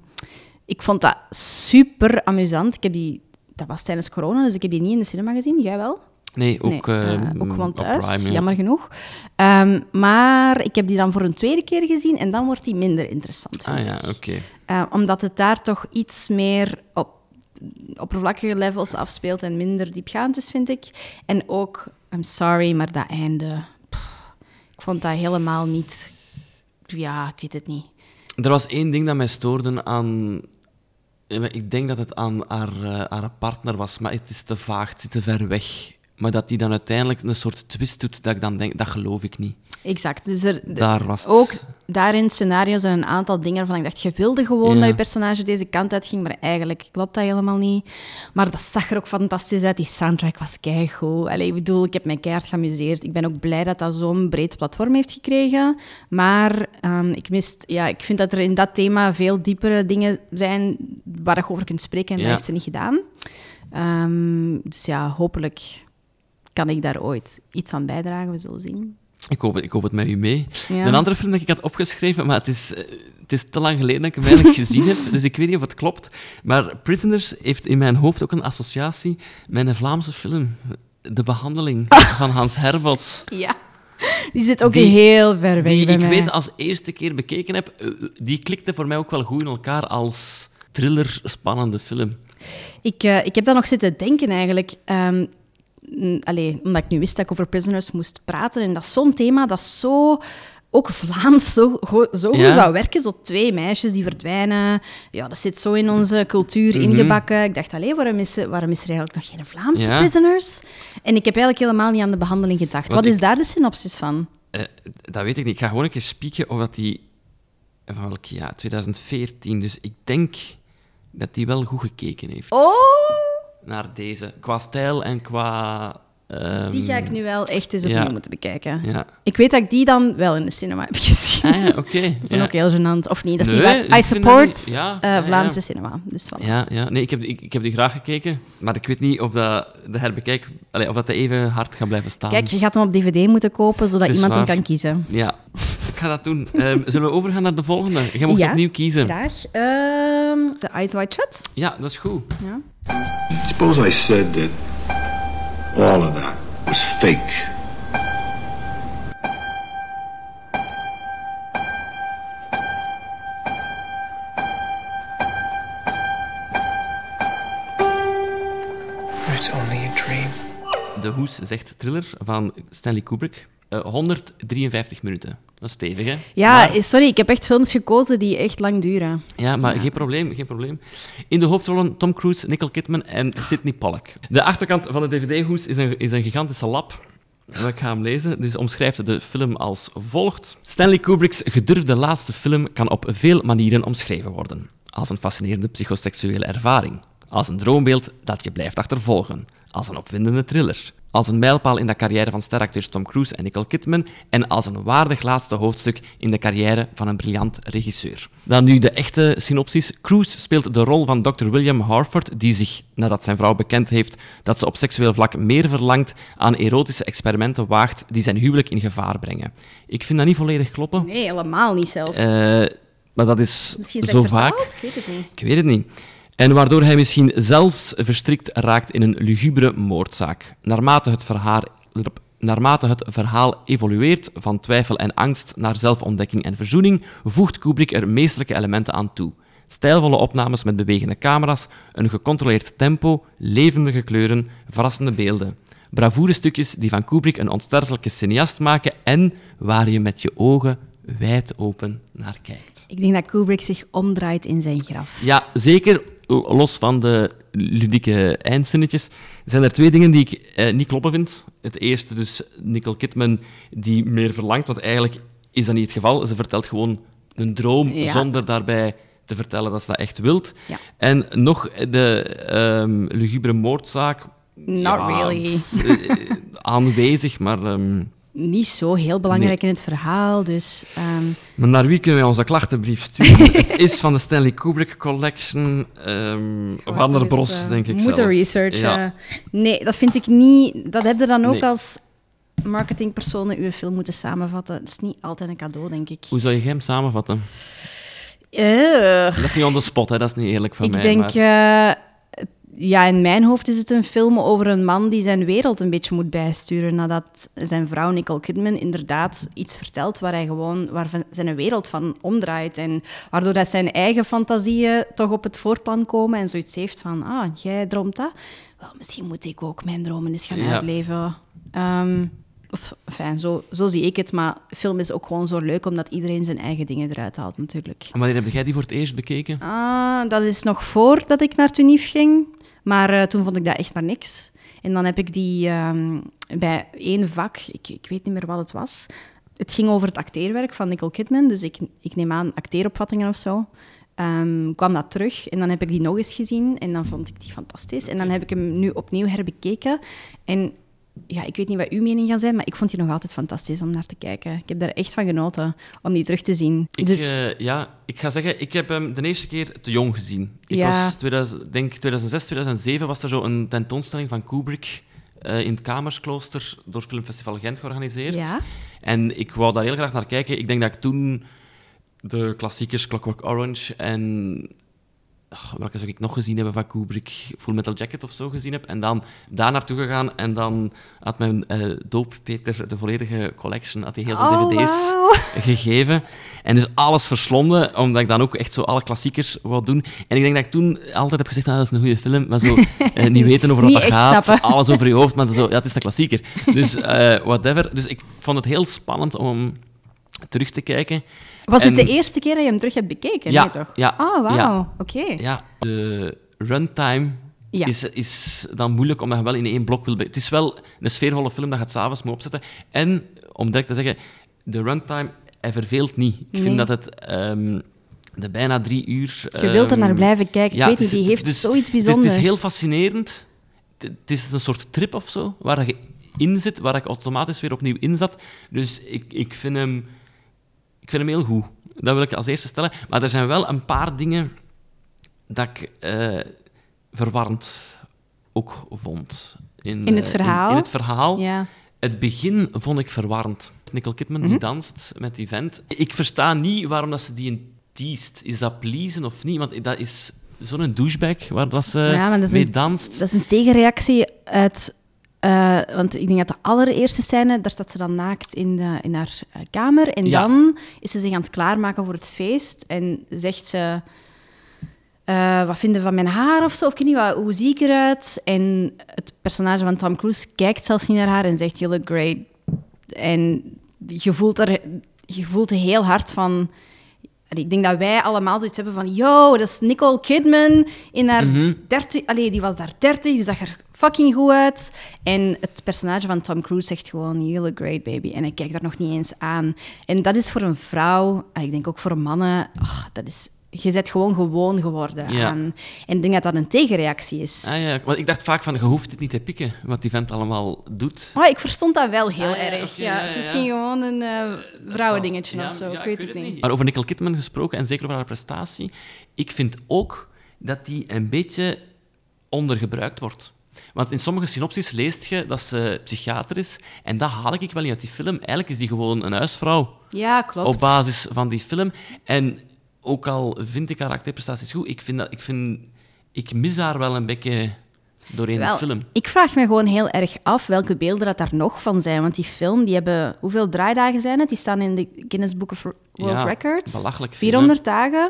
ik vond dat super amusant. Ik heb die... Dat was tijdens corona, dus ik heb die niet in de cinema gezien. Jij wel? Nee, ook, Nee, eh, ehm, ook gewoon op thuis, Prime, ja. jammer genoeg. Ehm, maar ik heb die dan voor een tweede keer gezien en dan wordt die minder interessant, vind Ah ja, ik. oké. Eh, omdat het daar toch iets meer op oppervlakkige levels afspeelt en minder diepgaand is, vind ik. En ook, I'm sorry, maar dat einde... pff, ik vond dat helemaal niet... Ja, ik weet het niet. Er was één ding dat mij stoorde aan... Ik denk dat het aan haar, eh, haar partner was, maar het is te vaag, het zit te ver weg. Maar dat die dan uiteindelijk een soort twist doet, dat ik dan denk, dat geloof ik niet. Exact. Dus er, Daar was het. ook daar in het scenario zijn een aantal dingen waarvan ik dacht, je wilde gewoon Ja. dat je personage deze kant uitging, maar eigenlijk klopt dat helemaal niet. Maar dat zag er ook fantastisch uit. Die soundtrack was keigoed. Allee, ik bedoel, ik heb mij keihard geamuseerd. Ik ben ook blij dat dat zo'n breed platform heeft gekregen. Maar ehm, ik, mist, ja, ik vind dat er in dat thema veel diepere dingen zijn waar je over kunt spreken en Ja. dat heeft ze niet gedaan. Ehm, dus ja, hopelijk kan ik daar ooit iets aan bijdragen. We zullen zien. Ik hoop, het- ik hoop het met u mee. Ja. Een andere film dat ik had opgeschreven, maar het is, eh, het is te lang geleden dat ik hem eigenlijk [laughs] gezien heb, dus ik weet niet of het klopt. Maar Prisoners heeft in mijn hoofd ook een associatie met een Vlaamse film. De behandeling [laughs] van Hans Herbots. Ja. Die zit ook Die- heel ver weg Die ik mij. weet als eerste keer bekeken heb, eh, die klikte voor mij ook wel goed in elkaar als thriller, spannende film. Ik, eh, ik heb daar nog zitten denken eigenlijk. Ehm, allee, omdat ik nu wist dat ik over Prisoners moest praten. En dat is zo'n thema dat zo... Ook Vlaams zo, zo goed zou werken. Zo twee meisjes die verdwijnen. Ja, dat zit zo in onze cultuur Mhm. ingebakken. Ik dacht, allee, waarom is, er- waarom is er eigenlijk nog geen Vlaamse Ja. prisoners? En ik heb eigenlijk helemaal niet aan de behandeling gedacht. Want Wat is ik- daar de synopsis van? Eh, dat weet ik niet. Ik ga gewoon een keer spieken of dat die... Van welk jaar? 2014. Dus ik denk dat die wel goed gekeken heeft Oh, naar deze. Qua stijl en qua... ehm, die ga ik nu wel echt eens ja. opnieuw moeten bekijken. Ja. Ik weet dat ik die dan wel in de cinema heb [laughs] gezien. Ah, ja, oké. Dat is dan ook heel gênant. Of niet, dat is Nee, niet waar. I support niet- eh. Vlaamse cinema. Dus voilà. Ja, ja. Nee, ik heb, ik, ik heb die graag gekeken, maar ik weet niet of dat de herbekijk... Allee, of dat de even hard gaat blijven staan. Kijk, je gaat hem op DVD moeten kopen, zodat iemand hem kan kiezen. Ja, ik ga dat doen. Ehm, zullen we overgaan naar de volgende? Jij mocht opnieuw kiezen. Graag. Ehm The Eyes Wide Shut. Ja, dat is goed. Ja. Suppose I said that all of that was fake. It's only a dream. De Hoes zegt thriller van Stanley Kubrick. Eh, 153 minuten. Dat is stevig, hè? Ja, Maar- sorry, ik heb echt films gekozen die echt lang duren. Ja, maar geen probleem, geen probleem. In de hoofdrollen Tom Cruise, Nicole Kidman en Sidney Pollack. De achterkant van de dvd-hoes is een, is een gigantische lap. Ik ga hem lezen. Dus omschrijft de film als volgt. Stanley Kubrick's gedurfde laatste film kan op veel manieren omschreven worden. Als een fascinerende psychoseksuele ervaring. Als een droombeeld dat je blijft achtervolgen. Als een opwindende thriller. Als een mijlpaal in de carrière van steracteurs Tom Cruise en Nicole Kidman. En als een waardig laatste hoofdstuk in de carrière van een briljant regisseur. Dan nu de echte synopsis. Cruise speelt de rol van Dr. William Harford, die zich, nadat zijn vrouw bekend heeft dat ze op seksueel vlak meer verlangt, aan erotische experimenten waagt die zijn huwelijk in gevaar brengen. Ik vind dat niet volledig kloppen. Nee, helemaal niet zelfs. Eh, maar dat is Misschien zo vaak. Ik weet het niet. Ik weet het niet. En waardoor hij misschien zelfs verstrikt raakt in een lugubere moordzaak. Naarmate het, verhaal, naarmate het verhaal evolueert van twijfel en angst naar zelfontdekking en verzoening, voegt Kubrick er meesterlijke elementen aan toe. Stijlvolle opnames met bewegende camera's, een gecontroleerd tempo, levendige kleuren, verrassende beelden. Bravoure stukjes die van Kubrick een onsterfelijke cineast maken en waar je met je ogen wijd open naar kijkt. Ik denk dat Kubrick zich omdraait in zijn graf. Ja, zeker los van de ludieke eindzinnetjes, zijn er twee dingen die ik eh, niet kloppen vind. Het eerste, dus Nicole Kidman die meer verlangt, want eigenlijk is dat niet het geval. Ze vertelt gewoon een droom Ja. zonder daarbij te vertellen dat ze dat echt wilt. Ja. En nog de ehm lugubere moordzaak. Not ja, really. eh, aanwezig, maar, ehm, Niet zo heel belangrijk in het verhaal, dus... ehm, maar naar wie kunnen wij onze klachtenbrief sturen? [laughs] het is van de Stanley Kubrick Collection. ehm Warner Bros, eh, denk ik Moeten zelf. researchen. Ja. Nee, dat vind ik niet... Dat heb je dan ook Nee. als marketingpersoon uw film moeten samenvatten. Dat is niet altijd een cadeau, denk ik. Hoe zou je hem samenvatten? Eh, Dat is niet on the spot, hè? dat is niet eerlijk van ik mij. denk... maar... ja, in mijn hoofd is het een film over een man die zijn wereld een beetje moet bijsturen nadat zijn vrouw Nicole Kidman inderdaad iets vertelt waar hij gewoon waar zijn wereld van omdraait en waardoor dat zijn eigen fantasieën toch op het voorplan komen en zoiets heeft van ah, jij droomt dat? Wel, misschien moet ik ook mijn dromen eens gaan Ja. uitleven. Ehm, of, enfin, zo, zo zie ik het, maar film is ook gewoon zo leuk omdat iedereen zijn eigen dingen eruit haalt natuurlijk. En Wanneer heb jij die voor het eerst bekeken? Ah, dat is nog voordat ik naar Tunif ging. Maar eh, toen vond ik dat echt maar niks. En dan heb ik die ehm, bij één vak, ik, ik weet niet meer wat het was. Het ging over het acteerwerk van Nicole Kidman. Dus ik, ik neem aan acteeropvattingen of zo. Ehm, kwam dat terug en dan heb ik die nog eens gezien. En dan vond ik die fantastisch. En dan heb ik hem nu opnieuw herbekeken. En ja, ik weet niet wat uw mening gaat zijn, maar ik vond die nog altijd fantastisch om naar te kijken. Ik heb daar echt van genoten om die terug te zien. Ik, dus eh, ja, ik ga zeggen, ik heb hem de eerste keer te jong gezien. Ik Ja. was 2000, denk 2006, 2007 was er zo een tentoonstelling van Kubrick eh, in het Kamersklooster door Filmfestival Gent georganiseerd. ja. En ik wou daar heel graag naar kijken. Ik denk dat ik toen de klassiekers Clockwork Orange en... ach, welke zou ik nog gezien hebben van Kubrick? Full Metal Jacket of zo gezien heb. En dan daar naartoe gegaan. En dan had mijn eh doop Peter de volledige collection, had hij heel veel Oh, dvd's gegeven. En dus alles verslonden, omdat ik dan ook echt zo alle klassiekers wou doen. En ik denk dat ik toen altijd heb gezegd, ah, dat is een goede film, maar zo [laughs] eh, niet weten over wat dat gaat. snappen. Alles over je hoofd, maar zo, ja, het is de klassieker. Dus eh, whatever. Dus ik vond het heel spannend om terug te kijken. Was het En- de eerste keer dat je hem terug hebt bekeken? Ja, nee, toch? ja, Oh, wauw. ja. Oké. Ja, de runtime Ja. is, is dan moeilijk omdat je wel in één blok wil... Het is wel een sfeervolle film dat je het s'avonds moet opzetten. En, om direct te zeggen, de runtime, hij verveelt niet. Ik Nee. vind dat het... ehm, de bijna drie uur... Je wilt er naar ehm, blijven kijken. ja, ik weet het niet, die heeft het zoiets het bijzonders. Het is heel fascinerend. Het het is een soort trip of zo, waar je in zit, waar ik automatisch weer opnieuw in zat. Dus ik, ik, vind hem, vind hem heel goed. Dat wil ik als eerste stellen. Maar er zijn wel een paar dingen dat ik eh, verwarrend ook vond. In het eh, verhaal? In, het verhaal. Ja. Het begin vond ik verwarrend. Nicole Kidman Mhm. die danst met die vent. Ik versta niet waarom dat ze die een teest. Is dat pleasen of niet? Want dat is zo'n douchebag waar dat ze Ja, dat mee een- danst. Dat is een tegenreactie uit... eh, want ik denk dat de allereerste scène, daar staat ze dan naakt in, de, in haar eh, kamer. En Ja. dan is ze zich aan het klaarmaken voor het feest. En zegt ze... eh, wat vinden van mijn haar of zo? Of ik niet, wat, hoe zie ik eruit? En het personage van Tom Cruise kijkt zelfs niet naar haar en zegt, you look great. En je voelt, er, je voelt heel hard van... Allee, ik denk dat wij allemaal zoiets hebben van... Yo, dat is Nicole Kidman in haar Mhm. 30... Allee, die was daar 30, die zag er fucking goed uit. En het personage van Tom Cruise zegt gewoon... You look great, baby. En ik kijk daar nog niet eens aan. En dat is voor een vrouw... en Ik denk ook voor mannen... dat is... Je bent gewoon gewoon geworden Ja. aan... En ik denk dat dat een tegenreactie is. Ah, ja. Want ik dacht vaak van, je hoeft het niet te pikken, wat die vent allemaal doet. Oh, ik verstond dat wel heel Ah, erg. ja, is misschien gewoon een eh vrouwendingetje of zo. ik weet het niet. Maar over Nicole Kidman gesproken, en zeker over haar prestatie, ik vind ook dat die een beetje ondergebruikt wordt. Want in sommige synopsis leest je dat ze psychiater is, en dat haal ik wel niet uit die film. Eigenlijk is die gewoon een huisvrouw Ja, klopt. op basis van die film. En ook al vind ik haar acteerprestaties goed, ik, vind dat, ik, vind, ik mis haar wel een beetje doorheen Wel, de film. Ik vraag me gewoon heel erg af welke beelden dat daar nog van zijn. Want die film, die hebben... Hoeveel draaidagen zijn het? Die staan in de Guinness Book of World Ja, Records. belachelijk veel, 400 dagen.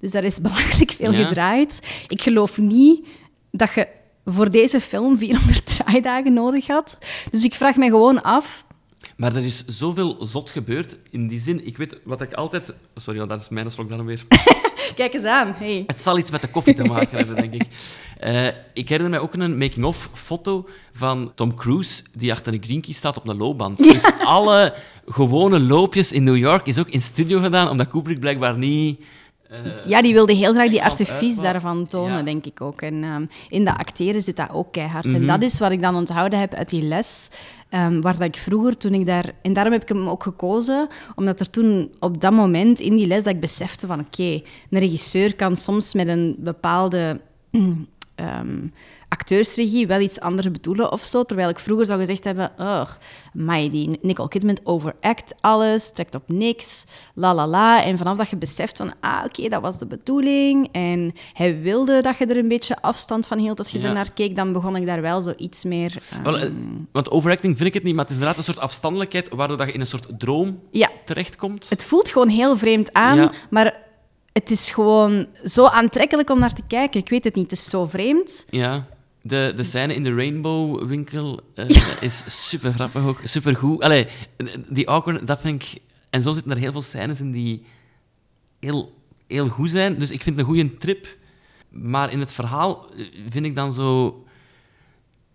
Dus daar is [laughs] belachelijk veel Ja. gedraaid. Ik geloof niet dat je voor deze film 400 [laughs] draaidagen nodig had. Dus ik vraag me gewoon af... Maar er is zoveel zot gebeurd. In die zin, ik weet wat ik altijd... Sorry, daar is mijn slok dan weer. [laughs] Kijk eens aan. Hey. Het zal iets met de koffie te maken hebben, denk ik. Eh, ik herinner mij ook een making-of foto van Tom Cruise die achter een green key staat op een loopband. Dus alle gewone loopjes in New York is ook in studio gedaan, omdat Kubrick blijkbaar niet... eh, Ja, die wilde heel graag die artifice daarvan tonen, Ja. denk ik ook. En ehm, in de acteren zit dat ook keihard. Mhm. En dat is wat ik dan onthouden heb uit die les. ehm, waar dat ik vroeger, toen ik daar... En daarom heb ik hem ook gekozen, omdat er toen op dat moment in die les dat ik besefte van oké, een regisseur kan soms met een bepaalde [clears throat] ehm, acteursregie wel iets anders bedoelen of zo. Terwijl ik vroeger zou gezegd hebben, oh, maar die Nicole Kidman overact alles, trekt op niks, la la la. En vanaf dat je beseft van, ah, oké, dat was de bedoeling. En hij wilde dat je er een beetje afstand van hield als je Ja. ernaar keek, dan begon ik daar wel zo iets meer... wel, eh, want overacting vind ik het niet, maar het is inderdaad een soort afstandelijkheid waardoor dat je in een soort droom ja, terechtkomt. het voelt gewoon heel vreemd aan, Ja. maar het is gewoon zo aantrekkelijk om naar te kijken. Ik weet het niet, het is zo vreemd. Ja. De, de scène in de Rainbow-winkel eh, is super grappig ook, super goed. Allee, die awkward, dat vind ik... En zo zitten er heel veel scènes in die heel, heel goed zijn. Dus ik vind het een goede trip. Maar in het verhaal eh, vind ik dan zo...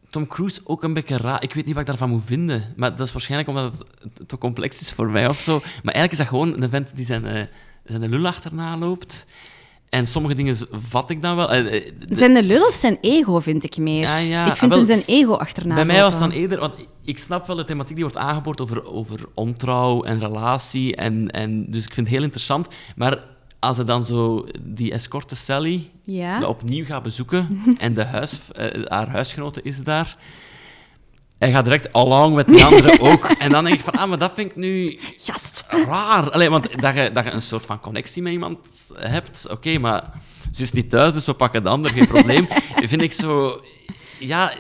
Tom Cruise ook een beetje raar. Ik weet niet wat ik daarvan moet vinden. Maar dat is waarschijnlijk omdat het te complex is voor mij of zo. Maar eigenlijk is dat gewoon een vent die zijn, eh, zijn lul achterna loopt. En sommige dingen vat ik dan wel. Eh, eh, Zijn de lul of zijn ego, vind ik meer. Ja, ja, ik vind ah, hem zijn ego achterna Bij mij was het dan eerder, want ik snap wel de thematiek die wordt aangeboord over, over ontrouw en relatie. En, en, dus ik vind het heel interessant. Maar als hij dan zo die escorte Sally Ja. opnieuw gaat bezoeken [laughs] en de huis, eh, haar huisgenote is daar. Hij gaat direct along met die anderen [laughs] ook. En dan denk ik van, ah, maar dat vind ik nu Gast. raar. Allee, want dat je, dat je een soort van connectie met iemand hebt, oké, maar ze is niet thuis, dus we pakken de ander, geen probleem. [laughs] vind ik zo... Ja,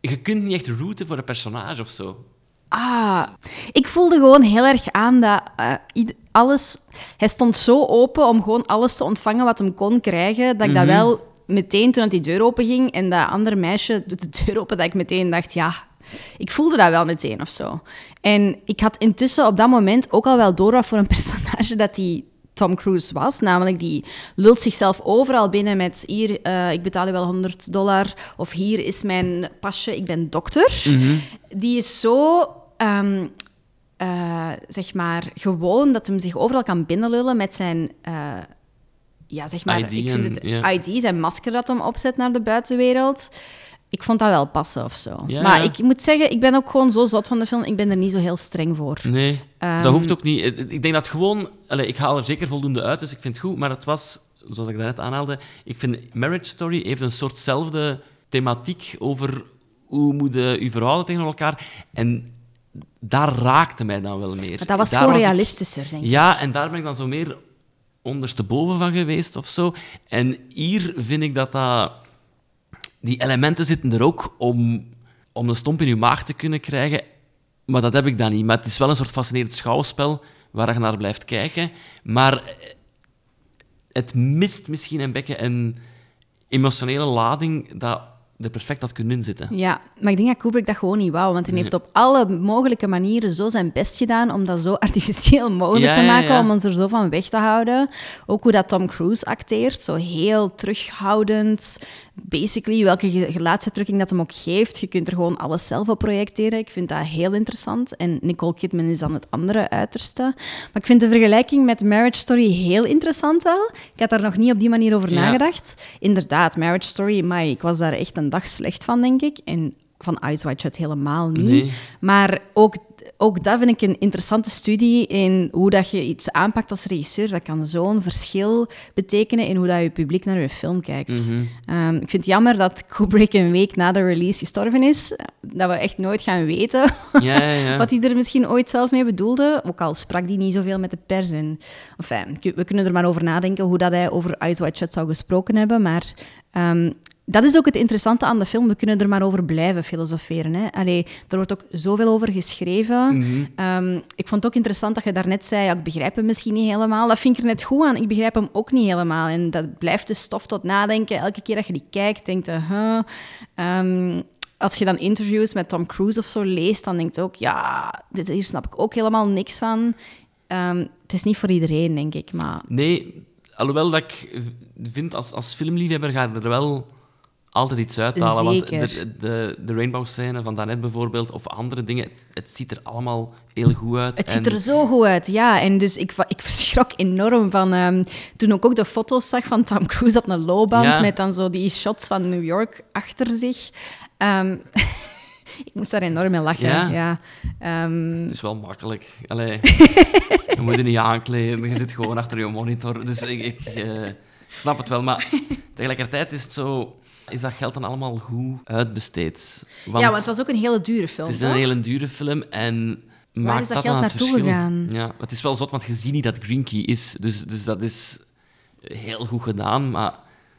je kunt niet echt routen voor een personage of zo. Ah, ik voelde gewoon heel erg aan dat eh, alles... Hij stond zo open om gewoon alles te ontvangen wat hem kon krijgen, dat ik dat Mhm. wel meteen, toen dat die deur open ging en dat andere meisje doet de deur open, dat ik meteen dacht, ja... Ik voelde dat wel meteen of zo. En ik had intussen op dat moment ook al wel door wat voor een [laughs] personage dat die Tom Cruise was. Namelijk, die lult zichzelf overal binnen met hier, eh, ik betaal je wel 100 dollar. Of hier is mijn pasje, ik ben dokter. Die is zo, ehm, eh, zeg maar, gewoon dat hem zich overal kan binnenlullen met zijn... eh, ja, zeg maar, ID ik vind en- het. ID, zijn masker dat hem opzet naar de buitenwereld. Ik vond dat wel passen of zo. Ja, maar ja. ik moet zeggen, ik ben ook gewoon zo zot van de film. Ik ben er niet zo heel streng voor. Nee, Ehm, dat hoeft ook niet. Eh, Ik denk dat gewoon... Allee, ik haal er zeker voldoende uit, dus ik vind het goed. Maar het was, zoals ik daarnet aanhaalde, ik vind Marriage Story heeft een soortzelfde thematiek over hoe moet je je verhouden tegen elkaar. En daar raakte mij dan wel meer. Maar dat was Daar gewoon realistischer, denk ik. Ja, en daar ben ik dan zo meer ondersteboven van geweest of zo. En hier vind ik dat dat... Die elementen zitten er ook om, om een stomp in je maag te kunnen krijgen. Maar dat heb ik dan niet. Maar het is wel een soort fascinerend schouwspel waar je naar blijft kijken. Maar eh, het mist misschien een beetje een emotionele lading dat er perfect had kunnen inzitten. Ja, maar ik denk dat Kubrick dat gewoon niet wou, want hij heeft op alle mogelijke manieren zo zijn best gedaan om dat zo [laughs] artificieel mogelijk Ja, te ja, maken, ja. om ons er zo van weg te houden. Ook hoe dat Tom Cruise acteert, zo heel terughoudend. Basically, welke ge- gelaatsuitdrukking dat hem ook geeft, je kunt er gewoon alles zelf op projecteren. Ik vind dat heel interessant. En Nicole Kidman is dan het andere uiterste. Maar ik vind de vergelijking met Marriage Story heel interessant wel. Ik had daar nog niet op die manier over Ja. nagedacht. Inderdaad, Marriage Story, maar ik was daar echt een dag slecht van, denk ik. En van Eyes Wide Shut helemaal niet. Nee. Maar ook, ook dat vind ik een interessante studie in hoe dat je iets aanpakt als regisseur. Dat kan zo'n verschil betekenen in hoe dat je publiek naar je film kijkt. Mhm. Ehm, ik vind het jammer dat Kubrick een week na de release gestorven is. Dat we echt nooit gaan weten Ja, ja, ja. [laughs] wat hij er misschien ooit zelf mee bedoelde. Ook al sprak hij niet zoveel met de pers. En, enfin, we kunnen er maar over nadenken hoe dat hij over Eyes Wide Shut zou gesproken hebben. Maar ehm, dat is ook het interessante aan de film. We kunnen er maar over blijven filosoferen. Hè. Allee, er wordt ook zoveel over geschreven. Ehm, ik vond het ook interessant dat je daarnet zei, ja, ik begrijp hem misschien niet helemaal. Dat vind ik er net goed aan. Ik begrijp hem ook niet helemaal. En dat blijft dus stof tot nadenken. Elke keer dat je die kijkt, denkt je... huh. Ehm, als je dan interviews met Tom Cruise of zo leest, dan denk je ook, ja, dit, hier snap ik ook helemaal niks van. Het is niet voor iedereen, denk ik, maar... Nee, alhoewel dat ik vind, als, als filmliefhebber ga je er wel altijd iets uithalen. Want de, de, de Rainbow-scène van daarnet bijvoorbeeld, of andere dingen, het ziet er allemaal heel goed uit. Het En- ziet er zo goed uit, ja. En dus ik, ik [laughs] verschrok enorm van... ehm, toen ik ook de foto's zag van Tom Cruise op een loopband, Ja. met dan zo die shots van New York achter zich. Ehm, [laughs] ik moest daar enorm mee lachen, Ja. ja. Ehm, Het is wel makkelijk. Allee, je moet je niet aankleden, je zit gewoon achter je monitor. Dus ik, ik eh, snap het wel. Maar tegelijkertijd is het zo... Is dat geld dan allemaal goed uitbesteed? Want ja, want het was ook een hele dure film, het is toch? een hele dure film en... maakt is dat dat geld naartoe verschil? gegaan? Ja, het is wel zot, want je ziet niet dat Green Key is. Dus, dus dat is heel goed gedaan, maar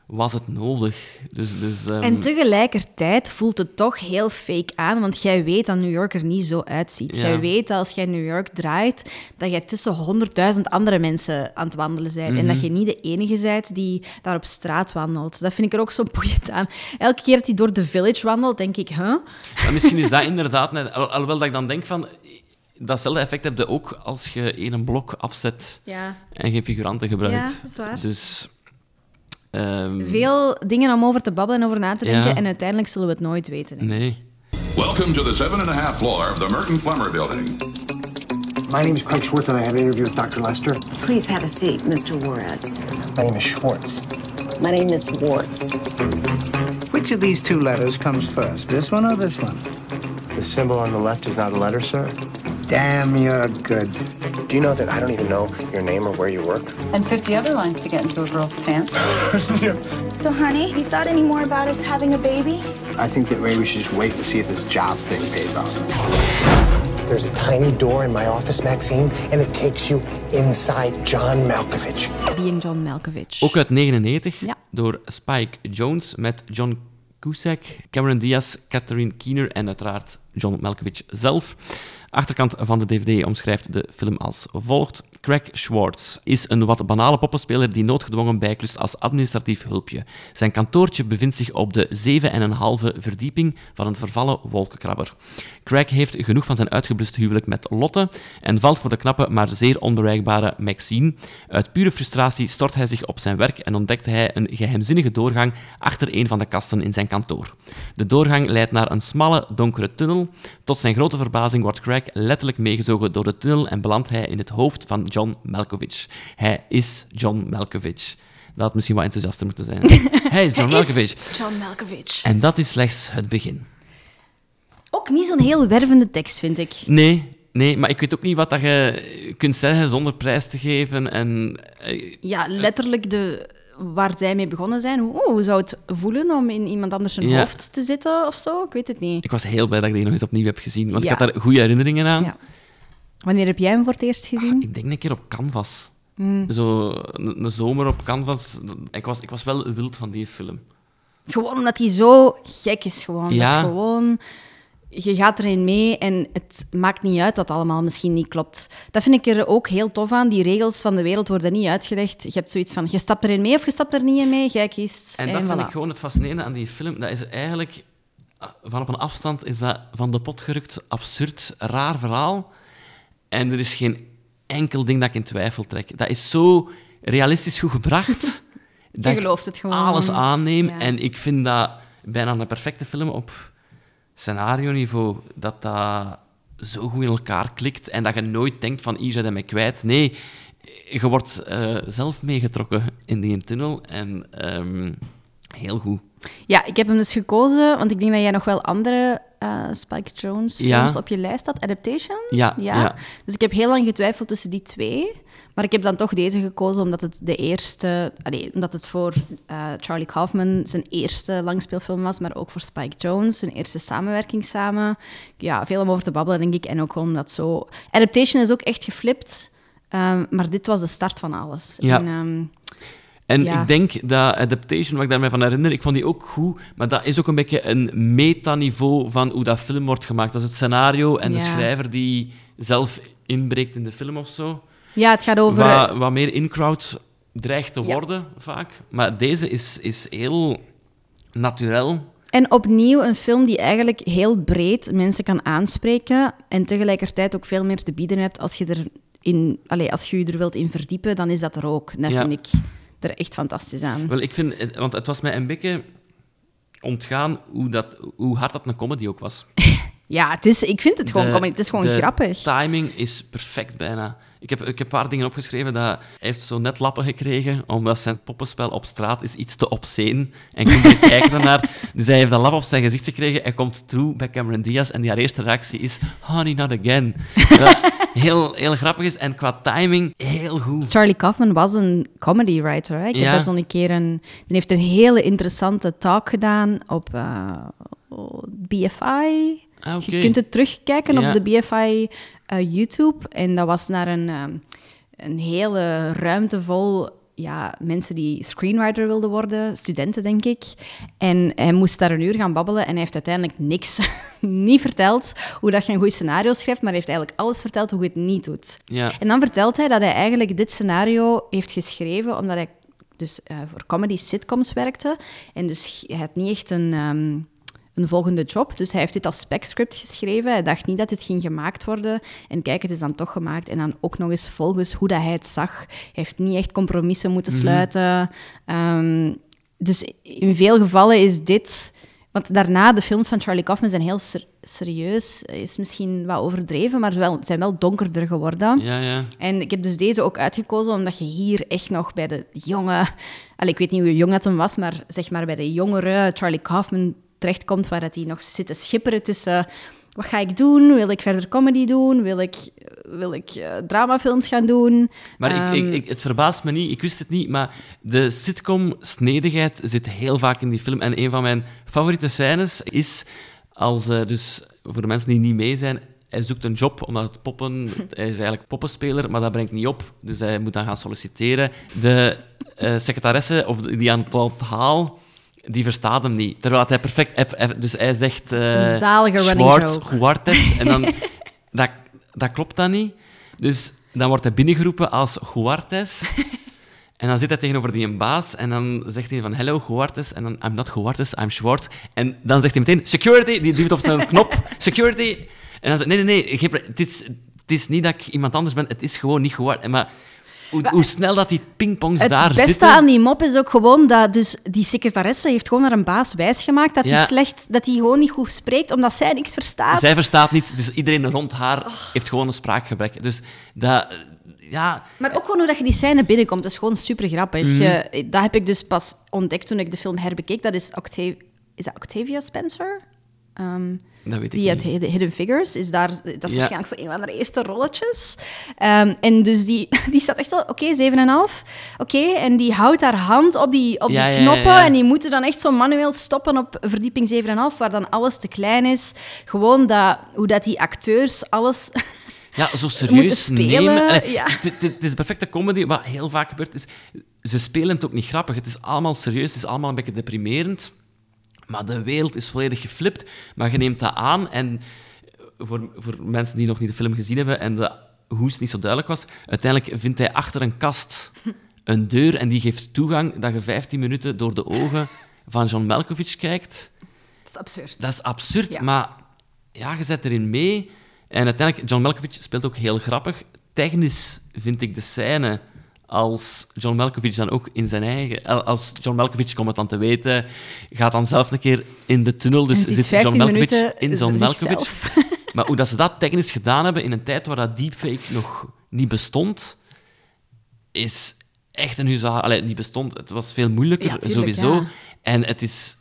was het nodig? Dus, dus, ehm, En tegelijkertijd voelt het toch heel fake aan, want jij weet dat New York er niet zo uitziet. Ja. Jij weet dat als jij New York draait, dat jij tussen honderdduizend andere mensen aan het wandelen bent. En Mhm. dat je niet de enige bent die daar op straat wandelt. Dat vind ik er ook zo [laughs] boeiend aan. Elke keer dat hij door de village wandelt, denk ik, huh? ja, misschien is dat [laughs] inderdaad... net- al- Alhoewel dat ik dan denk van... Datzelfde effect heb je ook als je één blok afzet Ja. en geen figuranten gebruikt. Ja, dat is waar. Dus... ehm, Veel dingen om over te babbelen en over na te denken. Ja. En uiteindelijk zullen we het nooit weten. denk. Nee. Welcome to the seven and a half floor of the Merton Plummer Building. My name is Craig Schwartz, and I have an interview with Dr. Lester. Please have a seat, Mr. Juarez. My name is Schwartz. My name is Warts. Which of these two letters comes first, this one or this one? The symbol on the left is not a letter, sir. Damn, you're good. Do you know that I don't even know your name or where you work? And 50 other lines to get into a girl's pants. [laughs] So, honey, you thought any more about us having a baby? I think that maybe we should just wait and see if this job thing pays off. There's a tiny door in my office, Maxine, and it takes you inside John Malkovich. Being John Malkovich. Ook uit 99, Ja. door Spike Jones met John Cusack, Cameron Diaz, Catherine Keener en uiteraard John Malkovich zelf. Achterkant van de DVD omschrijft de film als volgt. Craig Schwartz is een wat banale poppenspeler die noodgedwongen bijklust als administratief hulpje. Zijn kantoortje bevindt zich op de 7,5 verdieping van een vervallen wolkenkrabber. Craig heeft genoeg van zijn uitgebluste huwelijk met Lotte en valt voor de knappe, maar zeer onbereikbare Maxine. Uit pure frustratie stort hij zich op zijn werk en ontdekt hij een geheimzinnige doorgang achter een van de kasten in zijn kantoor. De doorgang leidt naar een smalle, donkere tunnel. Tot zijn grote verbazing wordt Craig letterlijk meegezogen door de tunnel en belandt hij in het hoofd van John Malkovich. Hij is John Malkovich. Dat had misschien wat enthousiaster moeten zijn. [laughs] hij is John is Malkovich. John Malkovich. En dat is slechts het begin. Ook niet zo'n heel wervende tekst, vind ik. Nee, nee, maar ik weet ook niet wat dat je kunt zeggen zonder prijs te geven. En, eh, Ja, letterlijk de, waar zij mee begonnen zijn. Hoe, hoe zou het voelen om in iemand anders zijn Ja. hoofd te zitten of zo? Ik weet het niet. ik was heel blij dat ik die nog eens opnieuw heb gezien, want Ja. ik had daar goede herinneringen aan. Ja. Wanneer heb jij hem voor het eerst gezien? Ik denk een keer op Canvas. Hmm. Zo een, een zomer op Canvas. Ik was, ik was wel wild van die film. Gewoon omdat hij zo gek is gewoon. Ja. Dat is gewoon... je gaat erin mee en het maakt niet uit dat het allemaal misschien niet klopt. Dat vind ik er ook heel tof aan. Die regels van de wereld worden niet uitgelegd. Je hebt zoiets van, je stapt erin mee of je stapt er niet in mee, jij kiest. En dat vind voilà. ik gewoon het fascinerende aan die film. Dat is eigenlijk, ah, van op een afstand is dat van de pot gerukt, absurd, raar verhaal. En er is geen enkel ding dat ik in twijfel trek. Dat is zo realistisch goed gebracht. [laughs] dat ik gelooft het gewoon. alles aanneem. Ja. En ik vind dat bijna een perfecte film op scenario-niveau. Dat dat zo goed in elkaar klikt en dat je nooit denkt van, hier zijn mij kwijt. Nee, je wordt eh, zelf meegetrokken in die tunnel. En ehm, heel goed. Ja, ik heb hem dus gekozen, want ik denk dat jij nog wel andere eh, Spike Jones films Ja. op je lijst had. Adaptation? Ja, ja. Dus ik heb heel lang getwijfeld tussen die twee. Maar ik heb dan toch deze gekozen, omdat het de eerste... allee, omdat het voor eh, Charlie Kaufman zijn eerste langspeelfilm was, maar ook voor Spike Jones, zijn eerste samenwerking samen. Ja, veel om over te babbelen, denk ik. En ook gewoon dat zo... Adaptation is ook echt geflipt, ehm, maar dit was de start van alles. Ja. En, ehm, En Ja. ik denk dat Adaptation, wat ik daarmee van herinner, ik vond die ook goed, maar dat is ook een beetje een metaniveau van hoe dat film wordt gemaakt. Dat is het scenario en de schrijver die zelf inbreekt in de film of zo. ja, het gaat over... Wat, wat meer in-crowd dreigt te Ja. worden, vaak. Maar deze is, is heel naturel. En opnieuw een film die eigenlijk heel breed mensen kan aanspreken en tegelijkertijd ook veel meer te bieden hebt als je er in, allez, als je je er wilt in verdiepen, dan is dat er ook. Dat vind ik er echt fantastisch aan. Wel, ik vind, het- want het was mij een beetje ontgaan hoe, dat, hoe hard dat een comedy ook was. [laughs] Ja, het is, ik vind het gewoon De- comedy. Het is gewoon de grappig. timing is perfect bijna. Ik heb, ik heb een paar dingen opgeschreven. Dat hij heeft zo net lappen gekregen, omdat zijn poppenspel op straat is iets te obscene. En kinderen [laughs] kijken ernaar. Dus hij heeft een lap op zijn gezicht gekregen en komt terug bij Cameron Diaz. En die haar eerste reactie is, honey, not again. Dat heel, heel grappig is. En qua timing, heel goed. Charlie Kaufman was een comedy writer. Hè? Ik heb Ja. daar zo'n een keer een... Die heeft een hele interessante talk gedaan op eh, BFI. Ah, oké. Je kunt het terugkijken Ja. op de BFI eh, YouTube. En dat was naar een, ehm, een hele ruimte vol ja, mensen die screenwriter wilden worden, studenten denk ik. En hij moest daar een uur gaan babbelen en hij heeft uiteindelijk niks, [laughs] niet verteld hoe dat je een goed scenario schrijft, maar hij heeft eigenlijk alles verteld hoe je het niet doet. Ja. En dan vertelt hij dat hij eigenlijk dit scenario heeft geschreven omdat hij dus eh, voor comedy sitcoms werkte. En dus hij had niet echt een, ehm, een volgende job. Dus hij heeft dit als spec-script geschreven. Hij dacht niet dat dit ging gemaakt worden. En kijk, het is dan toch gemaakt. En dan ook nog eens volgens hoe dat hij het zag. Hij heeft niet echt compromissen moeten Mhm. sluiten. Ehm, dus in veel gevallen is dit... Want daarna, de films van Charlie Kaufman zijn heel ser- serieus. Is misschien wat overdreven, maar wel, zijn wel donkerder geworden. Ja, ja. En ik heb dus deze ook uitgekozen omdat je hier echt nog bij de jonge... Ik weet niet hoe jong dat hem was, maar zeg maar bij de jongere Charlie Kaufman terechtkomt, waar dat hij nog zit te schipperen tussen... Wat ga ik doen? Wil ik verder comedy doen? Wil ik, wil ik eh, dramafilms gaan doen? Maar ik, Ehm, ik, ik, het verbaast me niet, ik wist het niet, maar de sitcom-snedigheid zit heel vaak in die film. En een van mijn favoriete scènes is als, eh, dus voor de mensen die niet mee zijn, hij zoekt een job, omdat het poppen... [laughs] Hij is eigenlijk poppenspeler, maar dat brengt niet op. Dus hij moet dan gaan solliciteren. De eh, secretaresse, of die aan het onthaal, die verstaat hem niet. Terwijl hij perfect... dus hij zegt... eh, zalige Schwartz, joke. Juartes, en dan... [laughs] dat, dat klopt dan niet. Dus dan wordt hij binnengeroepen als Juartes. En dan zit hij tegenover die een baas en dan zegt hij van hello, Juartes. En dan I'm not Juartes, I'm Schwartz. En dan zegt hij meteen security, die duwt op zijn knop, security. En dan zegt nee, nee, nee, het, is, het is niet dat ik iemand anders ben, het is gewoon niet Juartes. Maar hoe, hoe snel dat die pingpongs Het daar beste zitten... aan die mop is ook gewoon dat dus die secretaresse heeft gewoon naar een baas wijsgemaakt dat hij Ja. slecht, dat hij gewoon niet goed spreekt, omdat zij niks verstaat. Zij verstaat niet, dus iedereen rond haar heeft gewoon een spraakgebrek. Dus dat... Ja, Maar ook gewoon hoe dat je die scène binnenkomt, is gewoon super grappig. Mhm. dat heb ik dus pas ontdekt toen ik de film herbekeek. Dat is, Octav is dat Octavia Spencer? Ehm, dat weet ik die uit. Hidden Figures is daar, dat is Ja. waarschijnlijk zo een van de eerste rolletjes. Ehm, en dus die, [laughs] die staat echt zo, oké, 7,5. Oké, en die houdt haar hand op die, op Ja, die ja, ja, knoppen ja. en die moeten dan echt zo manueel stoppen op verdieping 7,5, waar dan alles te klein is. Gewoon dat, hoe dat die acteurs alles... [laughs] Ja, zo serieus nemen. Ja. Het, het is perfecte comedy. Wat heel vaak gebeurt, is... Ze spelen het ook niet grappig. Het is allemaal serieus, het is allemaal een beetje deprimerend. Maar de wereld is volledig geflipt. Maar je neemt dat aan en voor, voor mensen die nog niet de film gezien hebben en de hoes niet zo duidelijk was, uiteindelijk vindt hij achter een kast [laughs] een deur en die geeft toegang dat je 15 minuten door de ogen van John Malkovich kijkt. Dat is absurd. Dat is absurd, Ja. maar ja, je zet erin mee. En uiteindelijk, John Malkovich speelt ook heel grappig. Technisch vind ik de scène als John Malkovich dan ook in zijn eigen... Als John Malkovich komt het dan te weten, gaat dan zelf een keer in de tunnel, dus zit 15 John Malkovich in John. Malkovich. [laughs] Maar hoe dat ze dat technisch gedaan hebben in een tijd waar dat deepfake nog niet bestond, is echt een huzaar. Allee, niet bestond, het was veel moeilijker, Ja, tuurlijk, sowieso. ja. En het is,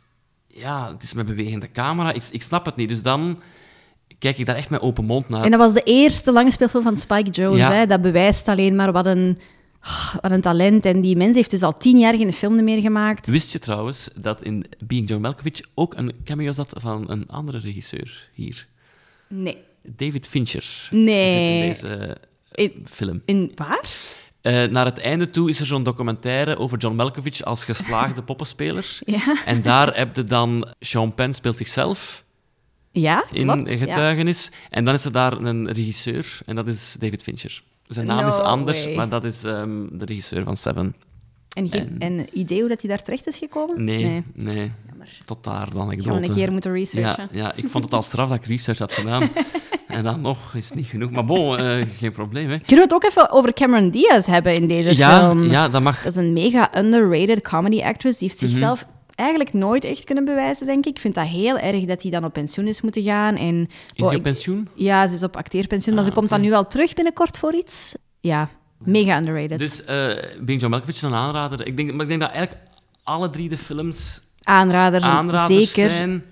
ja, het is met bewegende camera. Ik, ik snap het niet. Dus dan kijk ik daar echt met open mond naar. En dat was de eerste langspeelfilm van Spike Jones. Ja. Hè? Dat bewijst alleen maar wat een, wat een talent. En die mens heeft dus al tien jaar geen film meer gemaakt. Wist je trouwens dat in Being John Malkovich ook een cameo zat van een andere regisseur hier? Nee. David Fincher. Nee. Zit in deze In- film. In waar? Eh, naar het einde toe is er zo'n documentaire over John Malkovich als geslaagde [laughs] poppenspeler. Ja. En daar heb je dan... Sean Penn speelt zichzelf Ja, in ja. getuigenis. En dan is er daar een regisseur, en dat is David Fincher. Zijn naam is anders, way. maar dat is ehm, de regisseur van Seven. En, geen, en idee hoe dat hij daar terecht is gekomen? Nee, nee. Tot daar dan Gaan we een keer moeten researchen. Ja, ja, ik vond het al straf dat ik research had gedaan. [laughs] en dan nog is het niet genoeg. Maar bon, eh, geen probleem, hè. Kunnen we het ook even over Cameron Diaz hebben in deze Ja, film? ja, dat mag. Dat is een mega underrated comedy actress. Die heeft Mhm. zichzelf eigenlijk nooit echt kunnen bewijzen, denk ik. Ik vind dat heel erg dat hij dan op pensioen is moeten gaan. En, Is ik- op pensioen? Ja, ze is op acteerpensioen, maar ze komt dan nu wel terug binnenkort voor iets. Ja, mega underrated. Dus eh Being John Malkovich is een aanrader. Ik denk, maar ik denk dat eigenlijk alle drie de films Aanrader, aanraders zeker. zijn.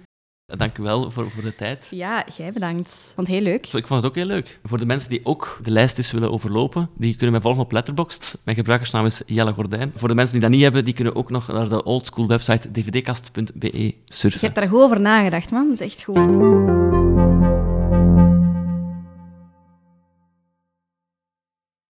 Dank u wel voor, voor de tijd. Ja, jij bedankt. Vond het heel leuk. Ik vond het ook heel leuk. Voor de mensen die ook de lijst eens willen overlopen, die kunnen mij volgen op Letterboxd. Mijn gebruikersnaam is Jelle Gordijn. Voor de mensen die dat niet hebben, die kunnen ook nog naar de oldschool website dvdkast.be Je surfen. hebt daar goed over nagedacht, man. Dat is echt goed.